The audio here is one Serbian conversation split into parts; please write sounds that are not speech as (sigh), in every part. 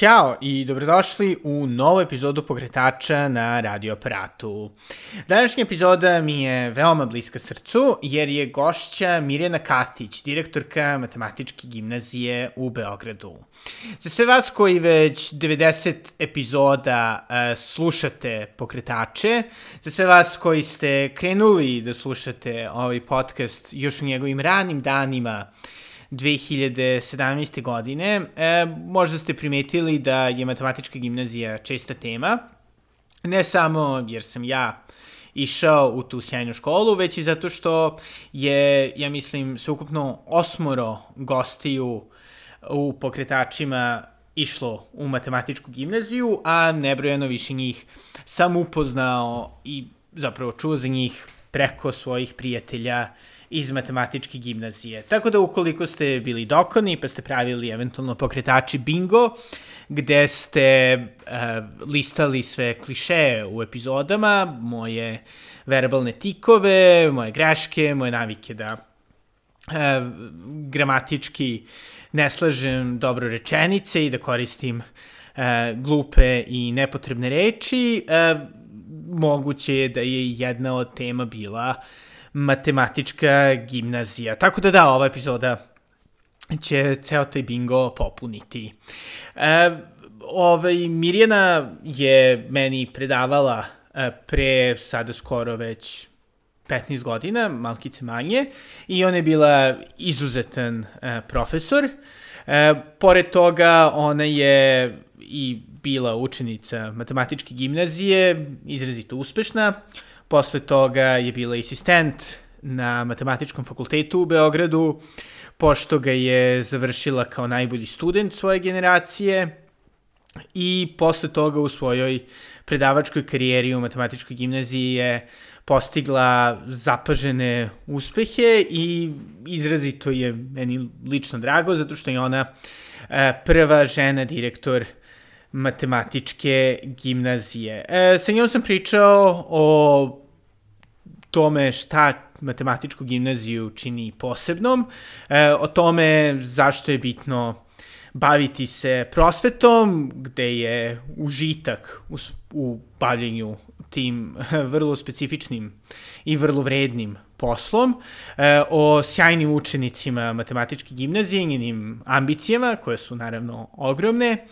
Ćao i dobrodošli u novu epizodu Pokretača na radioaparatu. Današnja epizoda mi je veoma bliska srcu jer je gošća Mirjana Katić, direktorka Matematičke gimnazije u Beogradu. Za sve vas koji već 90 epizoda uh, slušate Pokretače, za sve vas koji ste krenuli da slušate ovaj podcast još u njegovim ranim danima, 2017. godine. E, možda ste primetili da je matematička gimnazija česta tema, ne samo jer sam ja išao u tu sjajnu školu, već i zato što je, ja mislim, sveukupno osmoro gostiju u pokretačima išlo u matematičku gimnaziju, a nebrojeno više njih sam upoznao i zapravo čuo za njih preko svojih prijatelja iz matematičke gimnazije. Tako da ukoliko ste bili dokoni pa ste pravili eventualno pokretači bingo, gde ste uh, listali sve kliše u epizodama, moje verbalne tikove, moje greške, moje navike da uh, gramatički ne slažem dobro rečenice i da koristim uh, glupe i nepotrebne reči, uh, moguće je da je jedna od tema bila uh, matematička gimnazija. Tako da da, ova epizoda će ceo taj bingo popuniti. E, ovaj, Mirjana je meni predavala e, pre sada skoro već 15 godina, malkice manje, i ona je bila izuzetan e, profesor. E, pored toga, ona je i bila učenica matematičke gimnazije, izrazito uspešna. Posle toga je bila asistent na matematičkom fakultetu u Beogradu, pošto ga je završila kao najbolji student svoje generacije i posle toga u svojoj predavačkoj karijeri u matematičkoj gimnaziji je postigla zapažene uspehe i izrazito je meni lično drago zato što je ona e, prva žena direktor matematičke gimnazije. E, sa njom sam pričao o tome šta matematičku gimnaziju čini posebnom, e, o tome zašto je bitno baviti se prosvetom, gde je užitak u, u bavljenju tim (laughs) vrlo specifičnim i vrlo vrednim poslom, e, o sjajnim učenicima matematičke gimnazije i njenim ambicijama, koje su naravno ogromne,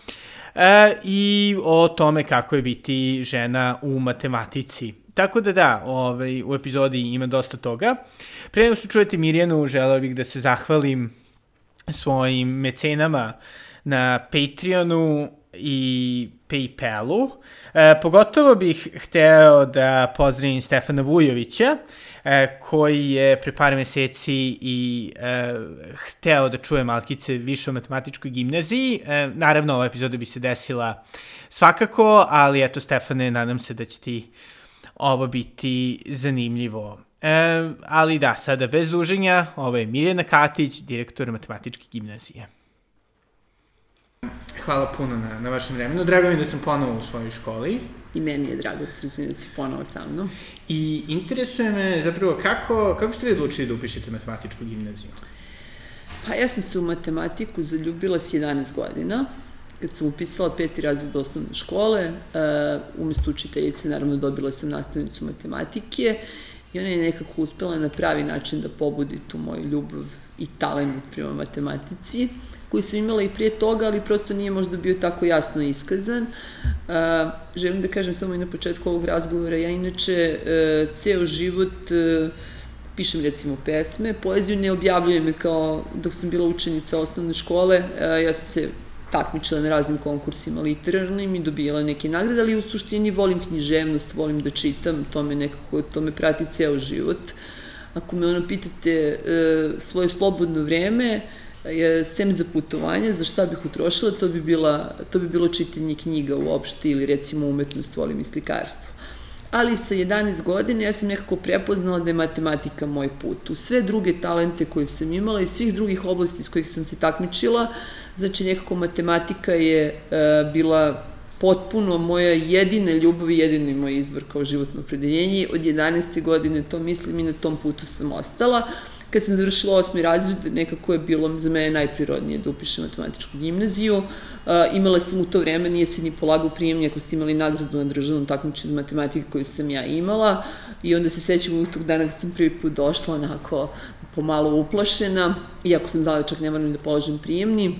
e, i o tome kako je biti žena u matematici Tako da da, ovaj, u epizodi ima dosta toga. Pre nego što čujete Mirjanu, želeo bih da se zahvalim svojim mecenama na Patreonu i Paypalu. E, pogotovo bih hteo da pozdravim Stefana Vujovića, koji je pre par meseci i e, hteo da čuje malkice više o matematičkoj gimnaziji. E, naravno, ova epizoda bi se desila svakako, ali eto, Stefane, nadam se da će ti ovo biti zanimljivo. E, ali da, sada bez duženja, ovo je Mirjana Katić, direktor matematičke gimnazije. Hvala puno na, na vašem vremenu. Drago mi da sam ponovo u svojoj školi. I meni je drago da sam da si ponovo sa mnom. I interesuje me zapravo kako, kako ste vi odlučili da upišete matematičku gimnaziju? Pa ja sam se u matematiku zaljubila s 11 godina kad sam upisala peti razred osnovne škole, uh, umesto učiteljice naravno dobila sam nastavnicu matematike i ona je nekako uspela na pravi način da pobudi tu moju ljubav i talent prema matematici, koji sam imala i prije toga, ali prosto nije možda bio tako jasno iskazan. Uh, želim da kažem samo i na početku ovog razgovora, ja inače uh, ceo život uh, pišem recimo pesme, poeziju ne objavljujem kao dok sam bila učenica osnovne škole, uh, ja sam se takmičila na raznim konkursima literarnim i dobijala neke nagrade, ali u suštini volim književnost, volim da čitam, to me nekako, to me prati ceo život. Ako me ono pitate e, svoje slobodno vreme, e, sem za putovanje, za šta bih utrošila, to bi, bila, to bi bilo čitanje knjiga uopšte ili recimo umetnost, volim i slikarstvo ali sa 11 godina ja sam nekako prepoznala da je matematika moj put. U sve druge talente koje sam imala i svih drugih oblasti s kojih sam se takmičila, znači nekako matematika je uh, bila potpuno moja jedina ljubav i jedini moj izbor kao životno opredeljenje. Od 11. godine to mislim i na tom putu sam ostala. Kad sam završila osmi razred, nekako je bilo za mene najprirodnije da upišem matematičku gimnaziju. Uh, imala sam u to vreme, nije se ni polagao prijemnje ako ste imali nagradu na državnom takmičenju matematike koju sam ja imala. I onda se sećam u tog dana kad sam prvi put došla onako pomalo uplašena, iako sam znala da čak ne moram da položim prijemni.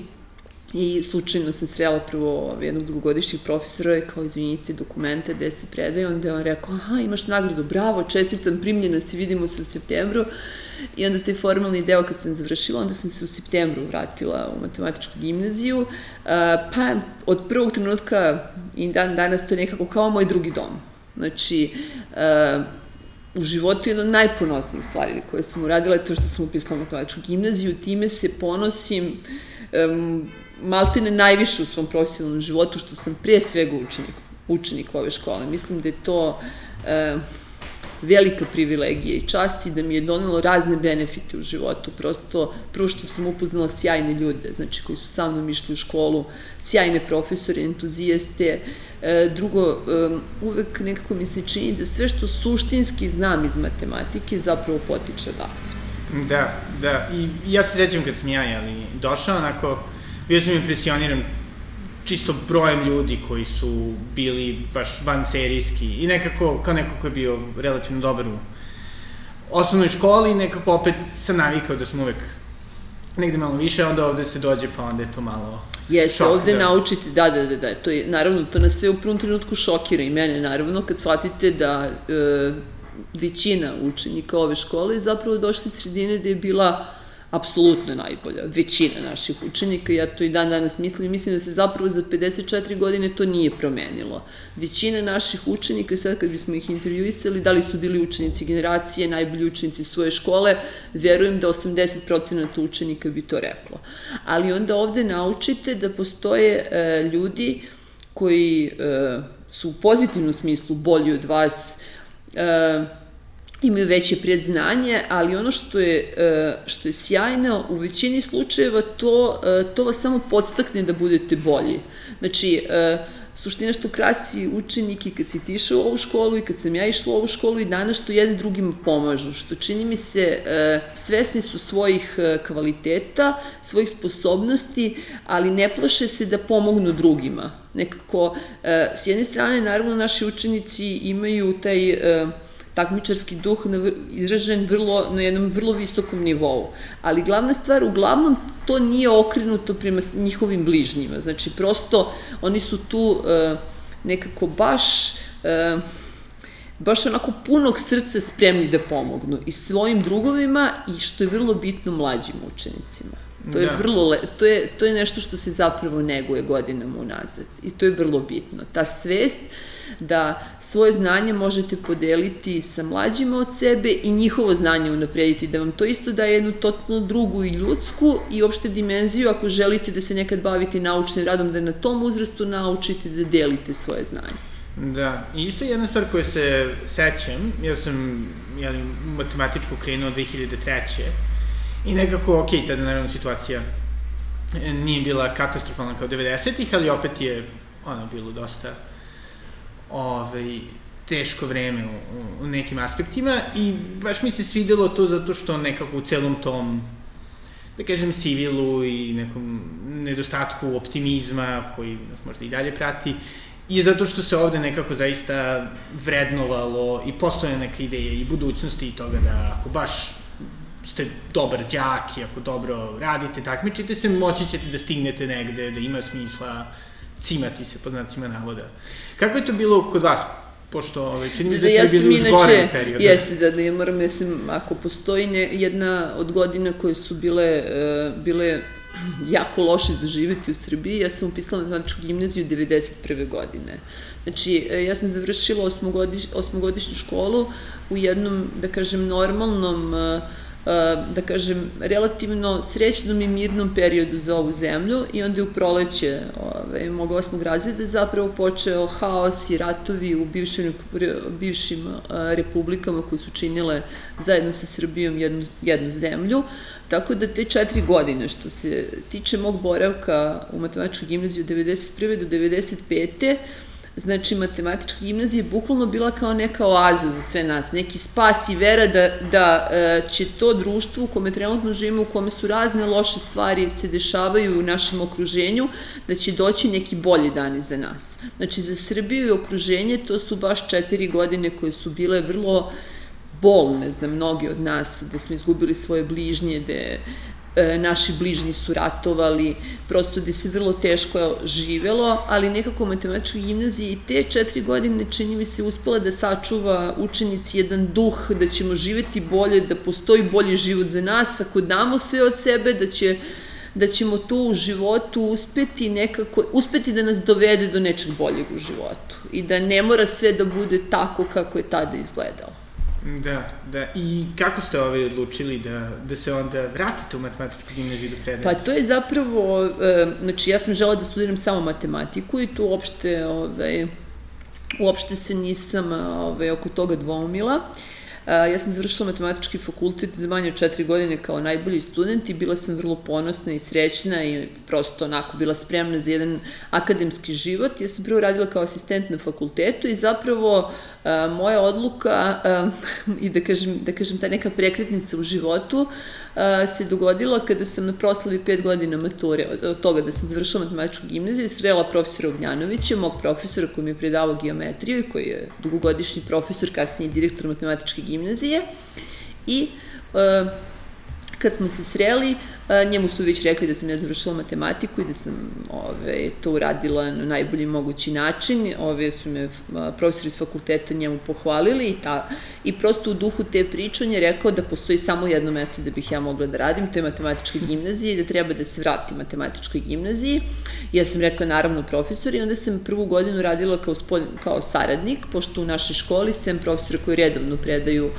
I slučajno sam srela prvo jednog dugogodišnjeg profesora i kao, izvinite, dokumente gde se predaje, onda je on rekao, aha, imaš nagradu, bravo, čestitam, primljena si, vidimo se u septembru. I onda taj formalni deo kad sam završila, onda sam se u septembru vratila u matematičku gimnaziju, pa od prvog trenutka i dan danas to je nekako kao moj drugi dom. Znači, u životu jedna od najponosnijih stvari koje sam uradila je to što sam upisala matematičku gimnaziju, time se ponosim maltene najviše u svom profesionalnom životu, što sam prije svega učenik, učenik ove škole. Mislim da je to uh, velika privilegija i čast i da mi je donelo razne benefite u životu. Prosto, prvo što sam upoznala sjajne ljude, znači koji su sa mnom išli u školu, sjajne profesore, entuzijaste. E, drugo, uvek nekako mi se čini da sve što suštinski znam iz matematike zapravo potiče odavde. Da, da. I ja se sećam kad sam ja, jeli, došao, onako, bio sam impresioniran čisto brojem ljudi koji su bili baš van serijski i nekako, kao neko ko je bio relativno dobar u osnovnoj školi, nekako opet sam navikao da sam uvek negde malo više, onda ovde se dođe, pa onda je to malo Jeste, šok, ovde da. naučite, da, da, da, da, to je, naravno, to nas sve u prvom trenutku šokira i mene, naravno, kad shvatite da e, većina učenika ove škole je zapravo došla iz sredine da je bila apsolutno najbolja, većina naših učenika, ja to i dan danas mislim mislim da se zapravo za 54 godine to nije promenilo. Većina naših učenika, sad kad bismo ih intervjuisali, da li su bili učenici generacije, najbolji učenici svoje škole, verujem da 80% učenika bi to reklo. Ali onda ovde naučite da postoje e, ljudi koji e, su u pozitivnom smislu bolji od vas, e, imaju veće predznanje, ali ono što je, e, što je sjajno, u većini slučajeva to, e, to vas samo podstakne da budete bolji. Znači, e, suština što krasi učenike kad si ti išao u ovu školu i kad sam ja išla u ovu školu i danas što jedni drugima pomažu, što čini mi se svesni su svojih kvaliteta, svojih sposobnosti, ali ne plaše se da pomognu drugima. Nekako, s jedne strane, naravno, naši učenici imaju taj takmičarski duh izražen vrlo, na jednom vrlo visokom nivou. Ali glavna stvar, uglavnom, to nije okrenuto prema njihovim bližnjima. Znači, prosto, oni su tu uh, nekako baš... Uh, baš onako punog srca spremni da pomognu i svojim drugovima i što je vrlo bitno mlađim učenicima. To je da. vrlo le, to je to je nešto što se zapravo neguje godinama unazad i to je vrlo bitno. Ta svest da svoje znanje možete podeliti sa mlađima od sebe i njihovo znanje unaprediti, da vam to isto daje jednu totalno drugu i ljudsku i opšte dimenziju ako želite da se nekad bavite naučnim radom, da na tom uzrastu naučite da delite svoje znanje. Da, i isto jedna stvar koja se sećam, ja sam jeli, matematičku krenuo 2003. I nekako, ok, tada naravno situacija nije bila katastrofalna kao 90-ih, ali opet je ono bilo dosta ovaj, teško vreme u, u nekim aspektima i baš mi se svidelo to zato što nekako u celom tom da kažem sivilu i nekom nedostatku optimizma koji nas možda i dalje prati je zato što se ovde nekako zaista vrednovalo i postoje neka ideja i budućnosti i toga da ako baš ste dobar đak i ako dobro radite, takmičite se, moći ćete da stignete negde, da ima smisla cimati se, po znacima navoda. Kako je to bilo kod vas? Pošto ovaj, čini mi se da, da ste ja bili u zgorem periodu. Jeste, da, da ja moram, mislim, ako postoji ne, jedna od godina koje su bile, uh, bile jako loše za živeti u Srbiji, ja sam upisala matematičku gimnaziju 91. godine. Znači, e, ja sam završila osmogodiš, osmogodišnju školu u jednom, da kažem, normalnom uh, da kažem, relativno srećnom i mirnom periodu za ovu zemlju i onda je u proleće ove, mog osmog razreda zapravo počeo haos i ratovi u bivšim, bivšim republikama koje su činile zajedno sa Srbijom jednu, jednu zemlju. Tako da te četiri godine, što se tiče mog boravka u matematičkoj gimnaziji od 91. do 95. Znači, matematička gimnazija je bukvalno bila kao neka oaza za sve nas, neki spas i vera da, da e, će to društvo u kome trenutno živimo, u kome su razne loše stvari se dešavaju u našem okruženju, da će doći neki bolji dani za nas. Znači, za Srbiju i okruženje to su baš četiri godine koje su bile vrlo bolne za mnogi od nas, da smo izgubili svoje bližnje, da e, naši bližnji su ratovali, prosto gde se vrlo teško živelo, ali nekako matematička gimnazija i te četiri godine čini mi se uspela da sačuva učenici jedan duh, da ćemo živeti bolje, da postoji bolji život za nas, ako damo sve od sebe, da će da ćemo to u životu uspeti nekako, uspeti da nas dovede do nečeg boljeg u životu i da ne mora sve da bude tako kako je tada izgledalo. Da, da. I kako ste ovaj odlučili da, da se onda vratite u matematičku gimnaziju do predmeta? Pa to je zapravo, e, znači ja sam žela da studiram samo matematiku i tu uopšte, ovaj, uopšte se nisam ovaj, oko toga dvomila. Uh, Ja sam završila matematički fakultet za manje od četiri godine kao najbolji student i bila sam vrlo ponosna i srećna i prosto onako bila spremna za jedan akademski život. Ja sam prvo radila kao asistent na fakultetu i zapravo a, moja odluka a, (laughs) i da kažem, da kažem ta neka prekretnica u životu a, se dogodila kada sam na proslavi pet godina mature, od, toga da sam završila matematičku gimnaziju i srela profesora Ognjanovića, mog profesora koji mi je predavao geometriju i koji je dugogodišnji profesor, kasnije direktor matematičke gimnazije. I uh, kad smo se sreli, njemu su već rekli da sam ja završila matematiku i da sam ove, to uradila na najbolji mogući način. Ove su me profesori iz fakulteta njemu pohvalili i, ta, i prosto u duhu te priče on je rekao da postoji samo jedno mesto da bih ja mogla da radim, to je matematička gimnazija i da treba da se vrati matematičkoj gimnaziji. Ja sam rekla naravno profesor i onda sam prvu godinu radila kao, spolj, kao saradnik, pošto u našoj školi sem profesora koji redovno predaju uh,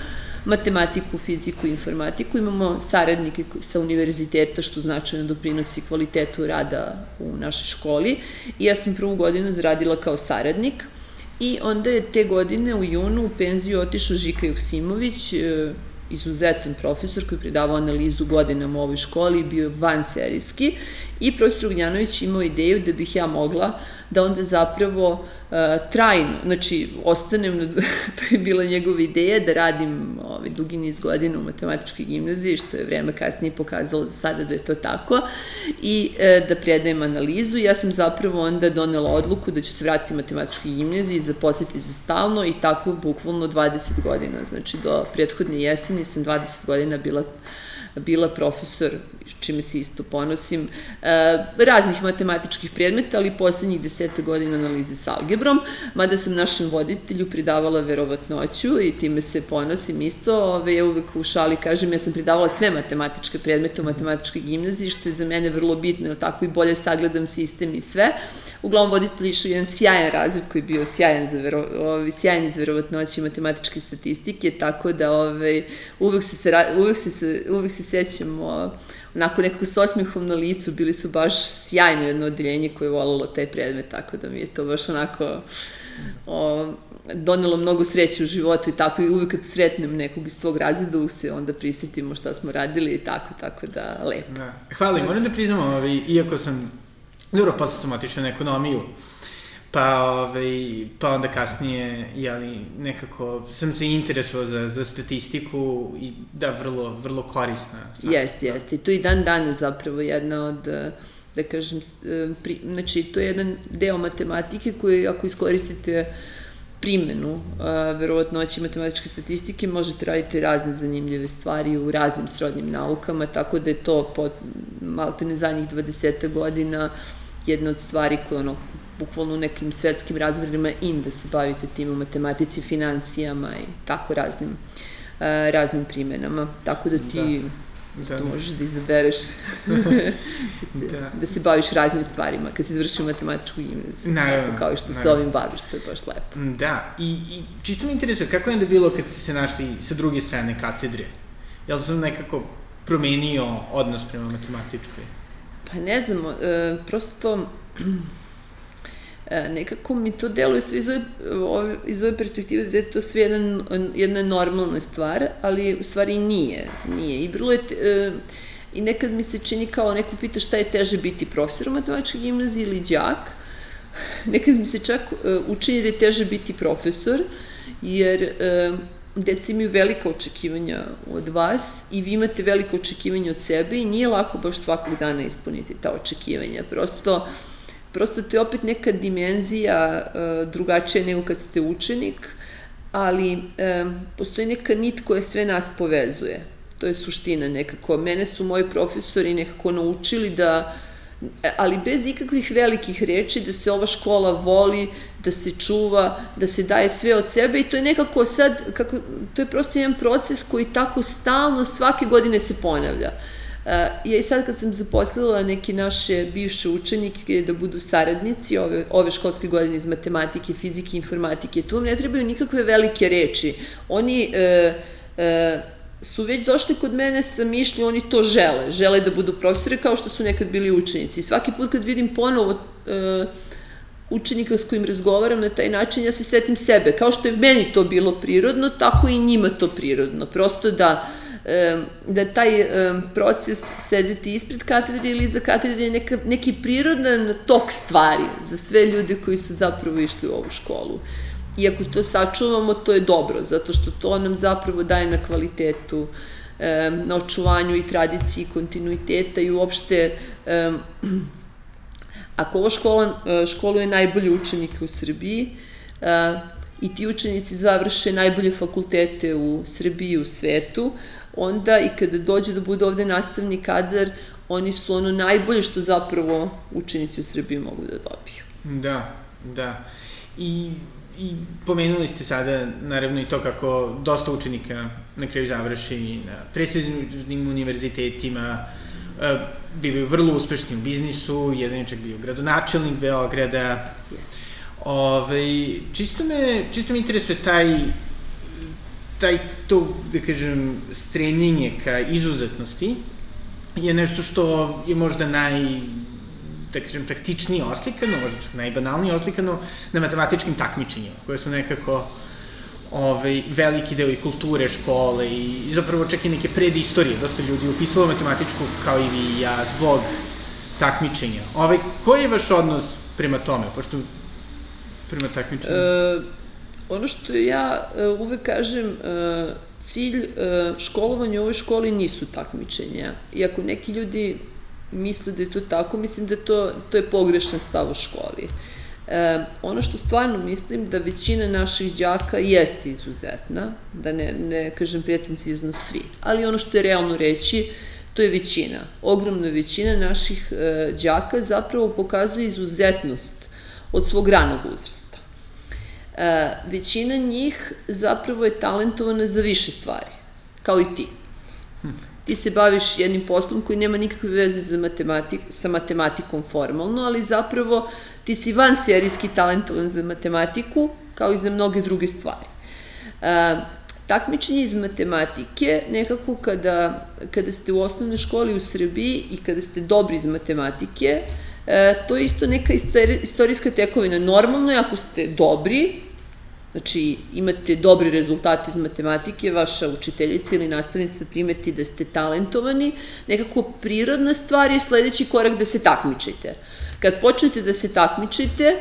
matematiku, fiziku i informatiku. Imamo saradnike sa univerziteta, što značajno doprinosi kvalitetu rada u našoj školi. I ja sam prvu godinu zaradila kao saradnik. I onda je te godine u junu u penziju otišao Žika Joksimović, e, izuzetan profesor koji je predavao analizu godinama u ovoj školi, bio van serijski i profesor Ugnjanović imao ideju da bih ja mogla da onda zapravo uh, trajno, znači ostanem, na, (laughs) to je bila njegova ideja da radim ovaj, dugi niz godina u matematičkoj gimnaziji, što je vreme kasnije pokazalo za sada da je to tako, i uh, da predajem analizu. Ja sam zapravo onda donela odluku da ću se vratiti matematičkoj gimnaziji i zaposliti za stalno i tako bukvalno 20 godina, znači do prethodne jeseni sam 20 godina bila bila profesor, čime se isto ponosim, e, raznih matematičkih predmeta, ali poslednjih deseta godina analize s algebrom, mada sam našem voditelju pridavala verovatnoću i time se ponosim isto. Ove, ja uvek u šali kažem, ja sam pridavala sve matematičke predmete u matematičkoj gimnaziji, što je za mene vrlo bitno, jer tako i bolje sagledam sistem i sve. Uglavnom, voditelj išao jedan sjajan razred koji je bio sjajan za, vero, ovaj, sjajan iz verovatnoće i matematičke statistike, tako da ovaj, uvek, se, uvek, se, uvek se sećam o, onako nekako s osmihom na licu, bili su baš sjajno jedno odeljenje koje je volalo taj predmet, tako da mi je to baš onako o, donelo mnogo sreće u životu i tako i uvek kad sretnem nekog iz tvog razreda se onda prisetimo šta smo radili i tako, tako da lepo. Da. Hvala i moram da priznam, ovaj, iako sam, dobro, posle sam otišao na ekonomiju, Pa, ovaj, pa onda kasnije, jeli, nekako sam se interesovao za, za statistiku i da, vrlo, vrlo korisna. Jeste, jeste. I to i dan dan zapravo jedna od, da kažem, pri, znači to je jedan deo matematike koji ako iskoristite primenu a, verovatnoći matematičke statistike možete raditi razne zanimljive stvari u raznim srodnim naukama, tako da je to pod maltene zadnjih 20 godina jedna od stvari koje ono bukvalno u nekim svetskim razmerima in da se bavite tim u matematici, financijama i tako raznim, uh, raznim primenama. Tako da ti da. isto da. možeš da izabereš (laughs) (laughs) da, se, da. da se baviš raznim stvarima kad si završio matematičku gimnaziju. Naravno. Tako kao što naravno. se ovim baviš, to je baš lepo. Da, i, i čisto mi interesuje, kako je onda bilo kad ste se našli sa druge strane katedre? Jel sam nekako promenio odnos prema matematičkoj? Pa ne znam, e, prosto (clears throat) nekako mi to deluje sve iz ove, iz ove perspektive da je to sve jedna, jedna normalna stvar, ali u stvari nije. nije. I vrlo je... E, I nekad mi se čini kao neko pita šta je teže biti profesor u matematičkoj gimnaziji ili đak. (laughs) Nekad mi se čak uh, učini da je teže biti profesor, jer uh, deca imaju velika očekivanja od vas i vi imate veliko očekivanje od sebe i nije lako baš svakog dana ispuniti ta očekivanja. Prosto, prosto to je opet neka dimenzija uh, drugačija nego kad ste učenik, ali um, postoji neka nit koja sve nas povezuje. To je suština nekako. Mene su moji profesori nekako naučili da ali bez ikakvih velikih reči, da se ova škola voli, da se čuva, da se daje sve od sebe i to je nekako sad, kako, to je prosto jedan proces koji tako stalno svake godine se ponavlja. Ja i sad kad sam zaposlila neki naše bivše učenike da budu saradnici ove, ove školske godine iz matematike, fizike, informatike, tu vam ne trebaju nikakve velike reči. Oni e, e, su već došli kod mene sa mišlju, oni to žele, žele da budu profesori kao što su nekad bili učenici. svaki put kad vidim ponovo uh, učenika s kojim razgovaram na taj način, ja se setim sebe. Kao što je meni to bilo prirodno, tako i njima to prirodno. Prosto da da taj proces sedeti ispred katedre ili iza katedre je neka, neki prirodan tok stvari za sve ljude koji su zapravo išli u ovu školu. I ako to sačuvamo, to je dobro, zato što to nam zapravo daje na kvalitetu, na očuvanju i tradiciji, kontinuiteta i uopšte (clears throat) ako ova škola e, školuje najbolje učenike u Srbiji e, i ti učenici završe najbolje fakultete u Srbiji i u svetu, onda i kada dođe da bude ovde nastavni kadar, oni su ono najbolje što zapravo učenici u Srbiji mogu da dobiju. Da, da. I i pomenuli ste sada, naravno, i to kako dosta učenika na kraju završi na prestižnim univerzitetima, e, bivaju vrlo uspešni u biznisu, jedan je čak bio gradonačelnik Beograda. Ove, čisto me, čisto me interesuje taj, taj, to, da kažem, strenjenje ka izuzetnosti je nešto što je možda naj, da kažem, praktičnije oslikano, možda čak najbanalnije oslikano na matematičkim takmičenjima, koje su nekako ovaj, veliki deo i kulture škole i, i zapravo čak i neke predistorije. Dosta ljudi upisalo matematičku, kao i vi i ja, zbog takmičenja. Ovaj, koji je vaš odnos prema tome, pošto prema takmičenju? E, ono što ja e, uvek kažem, e, cilj e, školovanja u ovoj školi nisu takmičenja. Iako neki ljudi misle da je to tako, mislim da to, to je pogrešan stav u školi. E, ono što stvarno mislim da većina naših đaka jeste izuzetna, da ne, ne kažem pretencijizno svi, ali ono što je realno reći, to je većina. Ogromna većina naših e, đaka zapravo pokazuje izuzetnost od svog ranog uzrasta. E, većina njih zapravo je talentovana za više stvari, kao i ti. Ti se baviš jednim poslom koji nema nikakve veze za matematik, sa matematikom formalno, ali zapravo ti si van serijski talentovan za matematiku, kao i za mnoge druge stvari. E, takmičenje iz matematike, nekako kada, kada ste u osnovnoj školi u Srbiji i kada ste dobri iz matematike, e, to je isto neka istorijska tekovina. Normalno je ako ste dobri, Znači, imate dobri rezultate iz matematike, vaša učiteljica ili nastavnica primeti da ste talentovani, nekako prirodna stvar je sledeći korak da se takmičite. Kad počnete da se takmičite,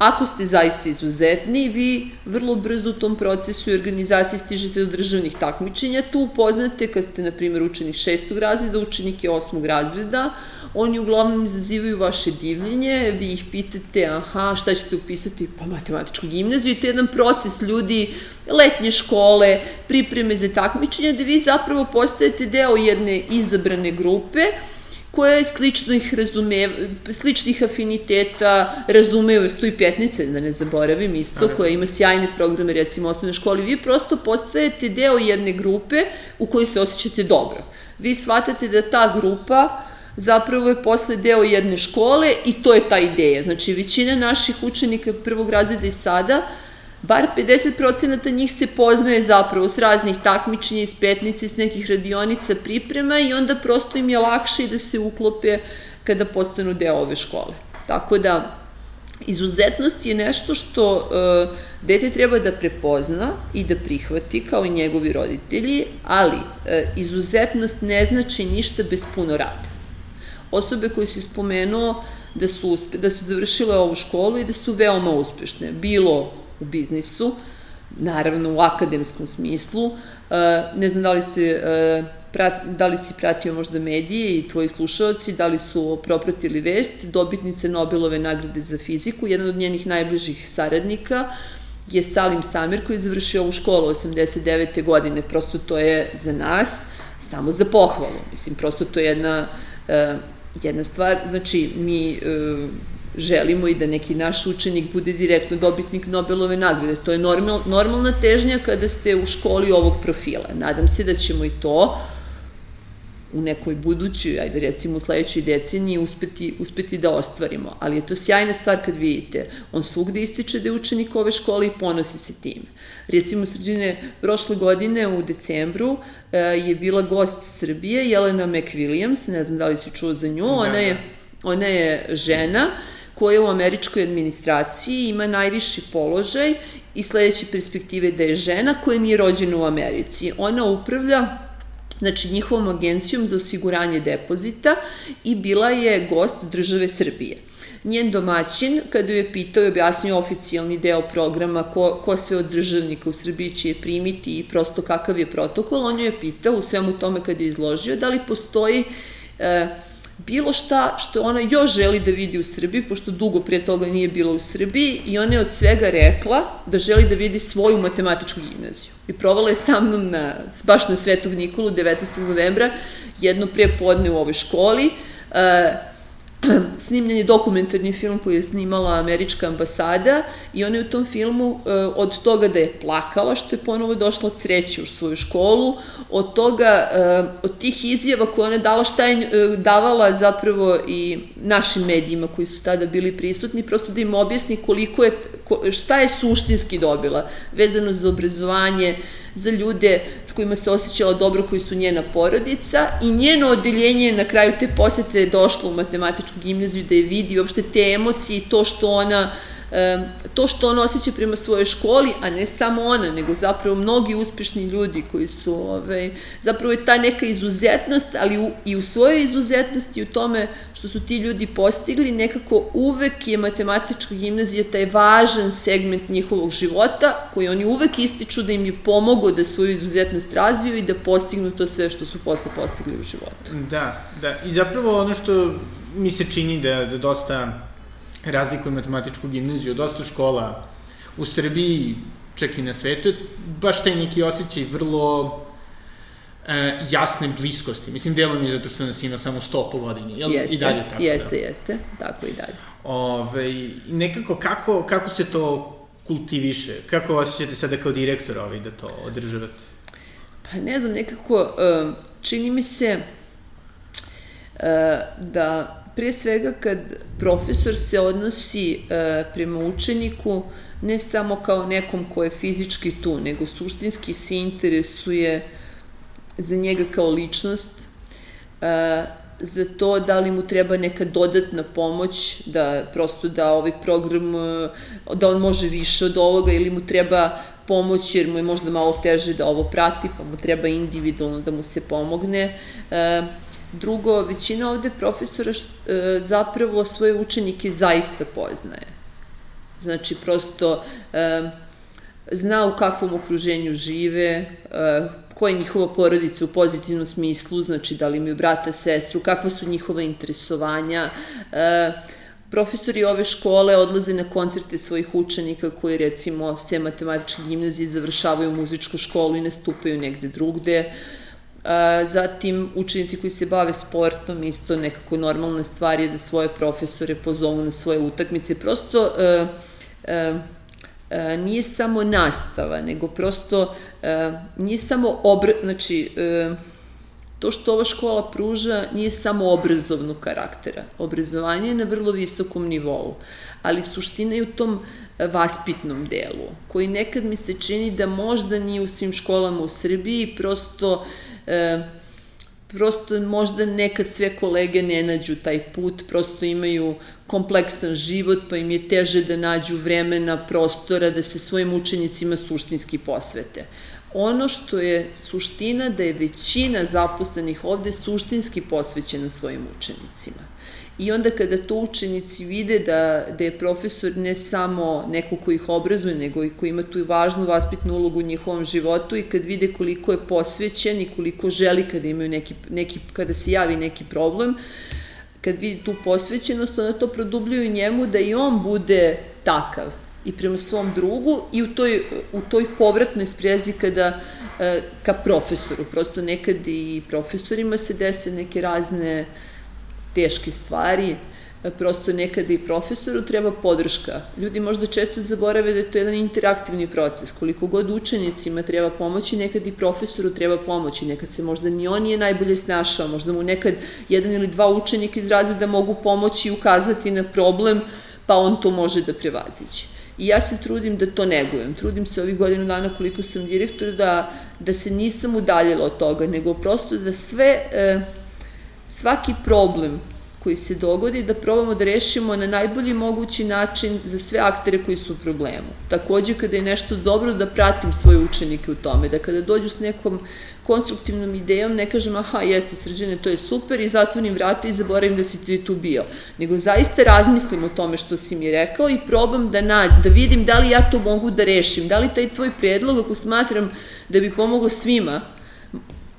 Ako ste zaista izuzetni, vi vrlo brzo u tom procesu i organizaciji stižete do državnih takmičenja. Tu upoznate, kad ste, na primjer, učenik šestog razreda, učenike osmog razreda, oni uglavnom izazivaju vaše divljenje, vi ih pitate, aha, šta ćete upisati? Pa matematičku gimnaziju i to je jedan proces ljudi, letnje škole, pripreme za takmičenja, da vi zapravo postajete deo jedne izabrane grupe, koje sličnih, razume, sličnih afiniteta razumeju stu i petnice, da ne zaboravim isto, koja ima sjajne programe, recimo u osnovnoj školi. Vi prosto postajete deo jedne grupe u kojoj se osjećate dobro. Vi shvatate da ta grupa zapravo je posle deo jedne škole i to je ta ideja. Znači, većina naših učenika prvog razreda i sada bar 50% njih se poznaje zapravo s raznih takmičenja, iz petnice, s nekih radionica priprema i onda prosto im je lakše da se uklope kada postanu deo ove škole. Tako da, izuzetnost je nešto što uh, dete treba da prepozna i da prihvati kao i njegovi roditelji, ali uh, izuzetnost ne znači ništa bez puno rada. Osobe koje si spomenuo da su, uspe, da su završile ovu školu i da su veoma uspešne, bilo u biznisu, naravno u akademskom smislu. Uh, ne znam da li ste uh, prat, da li si pratio možda medije i tvoji slušalci, da li su propratili vest, dobitnice Nobelove nagrade za fiziku, jedan od njenih najbližih saradnika je Salim Samir koji je završio ovu školu 89. godine, prosto to je za nas samo za pohvalu, mislim, prosto to je jedna, uh, jedna stvar, znači mi želimo i da neki naš učenik bude direktno dobitnik Nobelove nagrade. To je normal, normalna težnja kada ste u školi ovog profila. Nadam se da ćemo i to u nekoj budućoj, ajde recimo u sledećoj deceniji uspeti, uspeti da ostvarimo. Ali je to sjajna stvar kad vidite. On svugde ističe da je učenik ove škole i ponosi se tim. Recimo, sređene prošle godine u decembru e, je bila gost Srbije, Jelena McWilliams, ne znam da li si čuo za nju, da, ona je, da. ona je žena koja u američkoj administraciji ima najviši položaj i sledeće perspektive da je žena koja nije rođena u Americi. Ona upravlja znači njihovom agencijom za osiguranje depozita i bila je gost države Srbije. Njen domaćin, kada je pitao i objasnio oficijalni deo programa ko, ko sve od državnika u Srbiji će je primiti i prosto kakav je protokol, on je pitao u svemu tome kada je izložio da li postoji e, bilo šta što ona još želi da vidi u Srbiji, pošto dugo prije toga nije bila u Srbiji i ona je od svega rekla da želi da vidi svoju matematičku gimnaziju. I provala je sa mnom na, baš na Svetog Nikolu 19. novembra jedno prije podne u ovoj školi. Uh, (clears throat) snimljen je dokumentarni film koji je snimala američka ambasada i ona je u tom filmu e, od toga da je plakala što je ponovo došla od sreće u svoju školu, od toga, e, od tih izjava koje ona dala šta je e, davala zapravo i našim medijima koji su tada bili prisutni, prosto da im objasni koliko je, šta je suštinski dobila vezano za obrazovanje, za ljude s kojima se osjećala dobro, koji su njena porodica i njeno odeljenje na kraju te posete je došlo u matematičku gimnaziju da je vidi uopšte te emocije i to što ona to što ona osjeća prema svojoj školi, a ne samo ona, nego zapravo mnogi uspešni ljudi koji su, ovaj, zapravo je ta neka izuzetnost, ali u, i u svojoj izuzetnosti u tome što su ti ljudi postigli, nekako uvek je matematička gimnazija taj važan segment njihovog života, koji oni uvek ističu da im je pomogao da svoju izuzetnost razviju i da postignu to sve što su posle postigli u životu. Da, da. I zapravo ono što mi se čini da, da dosta razlikuje matematičku gimnaziju, dosta škola u Srbiji, čak i na svetu, baš taj neki osjećaj vrlo e, jasne bliskosti. Mislim, delom je zato što nas ima samo 100 po godini, jel? Jeste, I dalje tako? Jeste, da? jeste, tako i dalje. Ove, nekako, kako, kako se to kultiviše? Kako osjećate sada kao direktor ovaj da to održavate? Pa ne znam, nekako čini mi se da pre svega kad profesor se odnosi e, prema učeniku ne samo kao nekom ko je fizički tu, nego suštinski se interesuje za njega kao ličnost, e, za to da li mu treba neka dodatna pomoć, da prosto da ovaj program, e, da on može više od ovoga ili mu treba pomoć jer mu je možda malo teže da ovo prati, pa mu treba individualno da mu se pomogne. Drugo, većina ovde profesora e, zapravo svoje učenike zaista poznaje. Znači, prosto e, zna u kakvom okruženju žive, e, koja je njihova porodica u pozitivnom smislu, znači da li imaju brata, sestru, kakva su njihova interesovanja. Profesori ove škole odlaze na koncerte svojih učenika koji recimo sve matematičke gimnazije završavaju muzičku školu i nastupaju negde drugde. Zatim, učenici koji se bave sportom, isto nekako normalna stvar je da svoje profesore pozovu na svoje utakmice. Prosto, uh, uh, uh, nije samo nastava, nego prosto uh, nije samo obr... Znači, uh, to što ova škola pruža nije samo obrazovnog karaktera. Obrazovanje je na vrlo visokom nivou, ali suština je u tom vaspitnom delu, koji nekad mi se čini da možda nije u svim školama u Srbiji, prosto e, prosto možda nekad sve kolege ne nađu taj put, prosto imaju kompleksan život, pa im je teže da nađu vremena, prostora, da se svojim učenicima suštinski posvete. Ono što je suština da je većina zaposlenih ovde suštinski posvećena svojim učenicima. I onda kada to učenici vide da, da je profesor ne samo neko ko ih obrazuje, nego i ko ima tu važnu vaspitnu ulogu u njihovom životu i kad vide koliko je posvećen i koliko želi kada imaju neki, neki kada se javi neki problem, kad vidi tu posvećenost, onda to produbljuju njemu da i on bude takav i prema svom drugu i u toj, u toj povratnoj sprezi kada e, ka profesoru. Prosto nekad i profesorima se dese neke razne teške stvari, prosto nekada i profesoru treba podrška. Ljudi možda često zaborave da je to jedan interaktivni proces. Koliko god učenicima treba pomoći, nekad i profesoru treba pomoći. Nekad se možda ni on nije najbolje snašao, možda mu nekad jedan ili dva učenika iz razreda mogu pomoći i ukazati na problem, pa on to može da prevaziće. I ja se trudim da to negujem. Trudim se ovih godinu dana koliko sam direktor da, da se nisam udaljila od toga, nego prosto da sve... E, svaki problem koji se dogodi da probamo da rešimo na najbolji mogući način za sve aktere koji su u problemu. Takođe, kada je nešto dobro, da pratim svoje učenike u tome, da kada dođu s nekom konstruktivnom idejom, ne kažem, aha, jeste, srđene, to je super i zatvorim vrata i zaboravim da si ti tu bio. Nego zaista razmislim o tome što si mi rekao i probam da, nađ, da vidim da li ja to mogu da rešim, da li taj tvoj predlog, ako smatram da bi pomogao svima,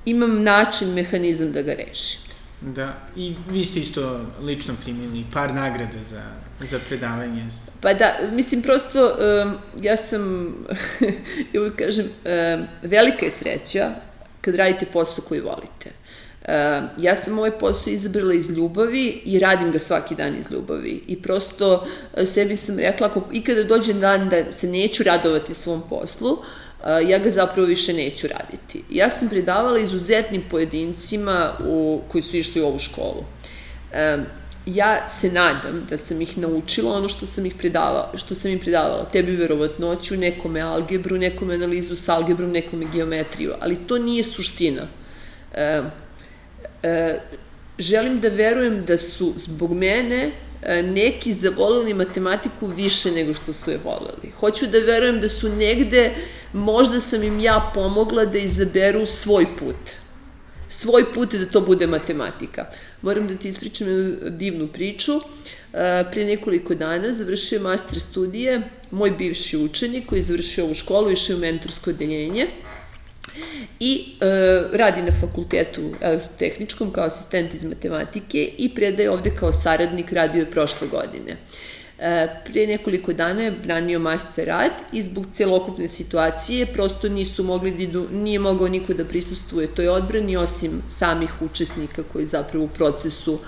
imam način, mehanizam da ga rešim. Da, i vi ste isto lično primili par nagrada za, za predavanje. Pa da, mislim prosto, um, ja sam, (laughs) ja uvijek kažem, um, velika je sreća kad radite posao koji volite. Uh, ja sam ovaj posao izabrala iz ljubavi i radim ga svaki dan iz ljubavi. I prosto sebi sam rekla, ako ikada dođe dan da se neću radovati svom poslu, uh, ja ga zapravo više neću raditi. Ja sam predavala izuzetnim pojedincima u, koji su išli u ovu školu. ja se nadam da sam ih naučila ono što sam ih predavala, što sam im predavala. Tebi verovatnoću, nekome algebru, nekome analizu s algebrom, nekome geometriju, ali to nije suština. E, e, želim da verujem da su zbog mene E, neki zavoleli matematiku više nego što su je voleli. Hoću da verujem da su negde, možda sam im ja pomogla da izaberu svoj put. Svoj put da to bude matematika. Moram da ti ispričam divnu priču. E, Prije nekoliko dana završio master studije moj bivši učenik koji je završio ovu školu, išao u mentorsko odeljenje i e, radi na fakultetu elektrotehničkom kao asistent iz matematike i predaje ovde kao saradnik, radio je prošle godine. E, prije nekoliko dana je branio master rad i zbog celokupne situacije prosto nisu mogli da nije mogao niko da prisustuje toj odbrani osim samih učesnika koji zapravo u procesu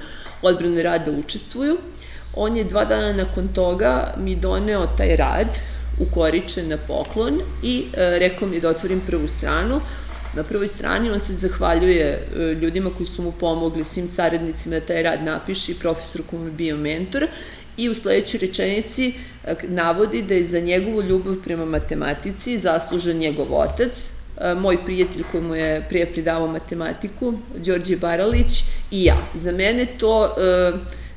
odbrane rada učestvuju. On je dva dana nakon toga mi doneo taj rad ukoričen na poklon i e, rekao mi da otvorim prvu stranu. Na prvoj strani on se zahvaljuje e, ljudima koji su mu pomogli, svim saradnicima da taj rad napiše i profesoru koji mu je bio mentor i u sledećoj rečenici e, navodi da je za njegovu ljubav prema matematici zaslužen njegov otac, e, moj prijatelj koji mu je prije pridavao matematiku, Đorđe Baralić i ja. Za mene to,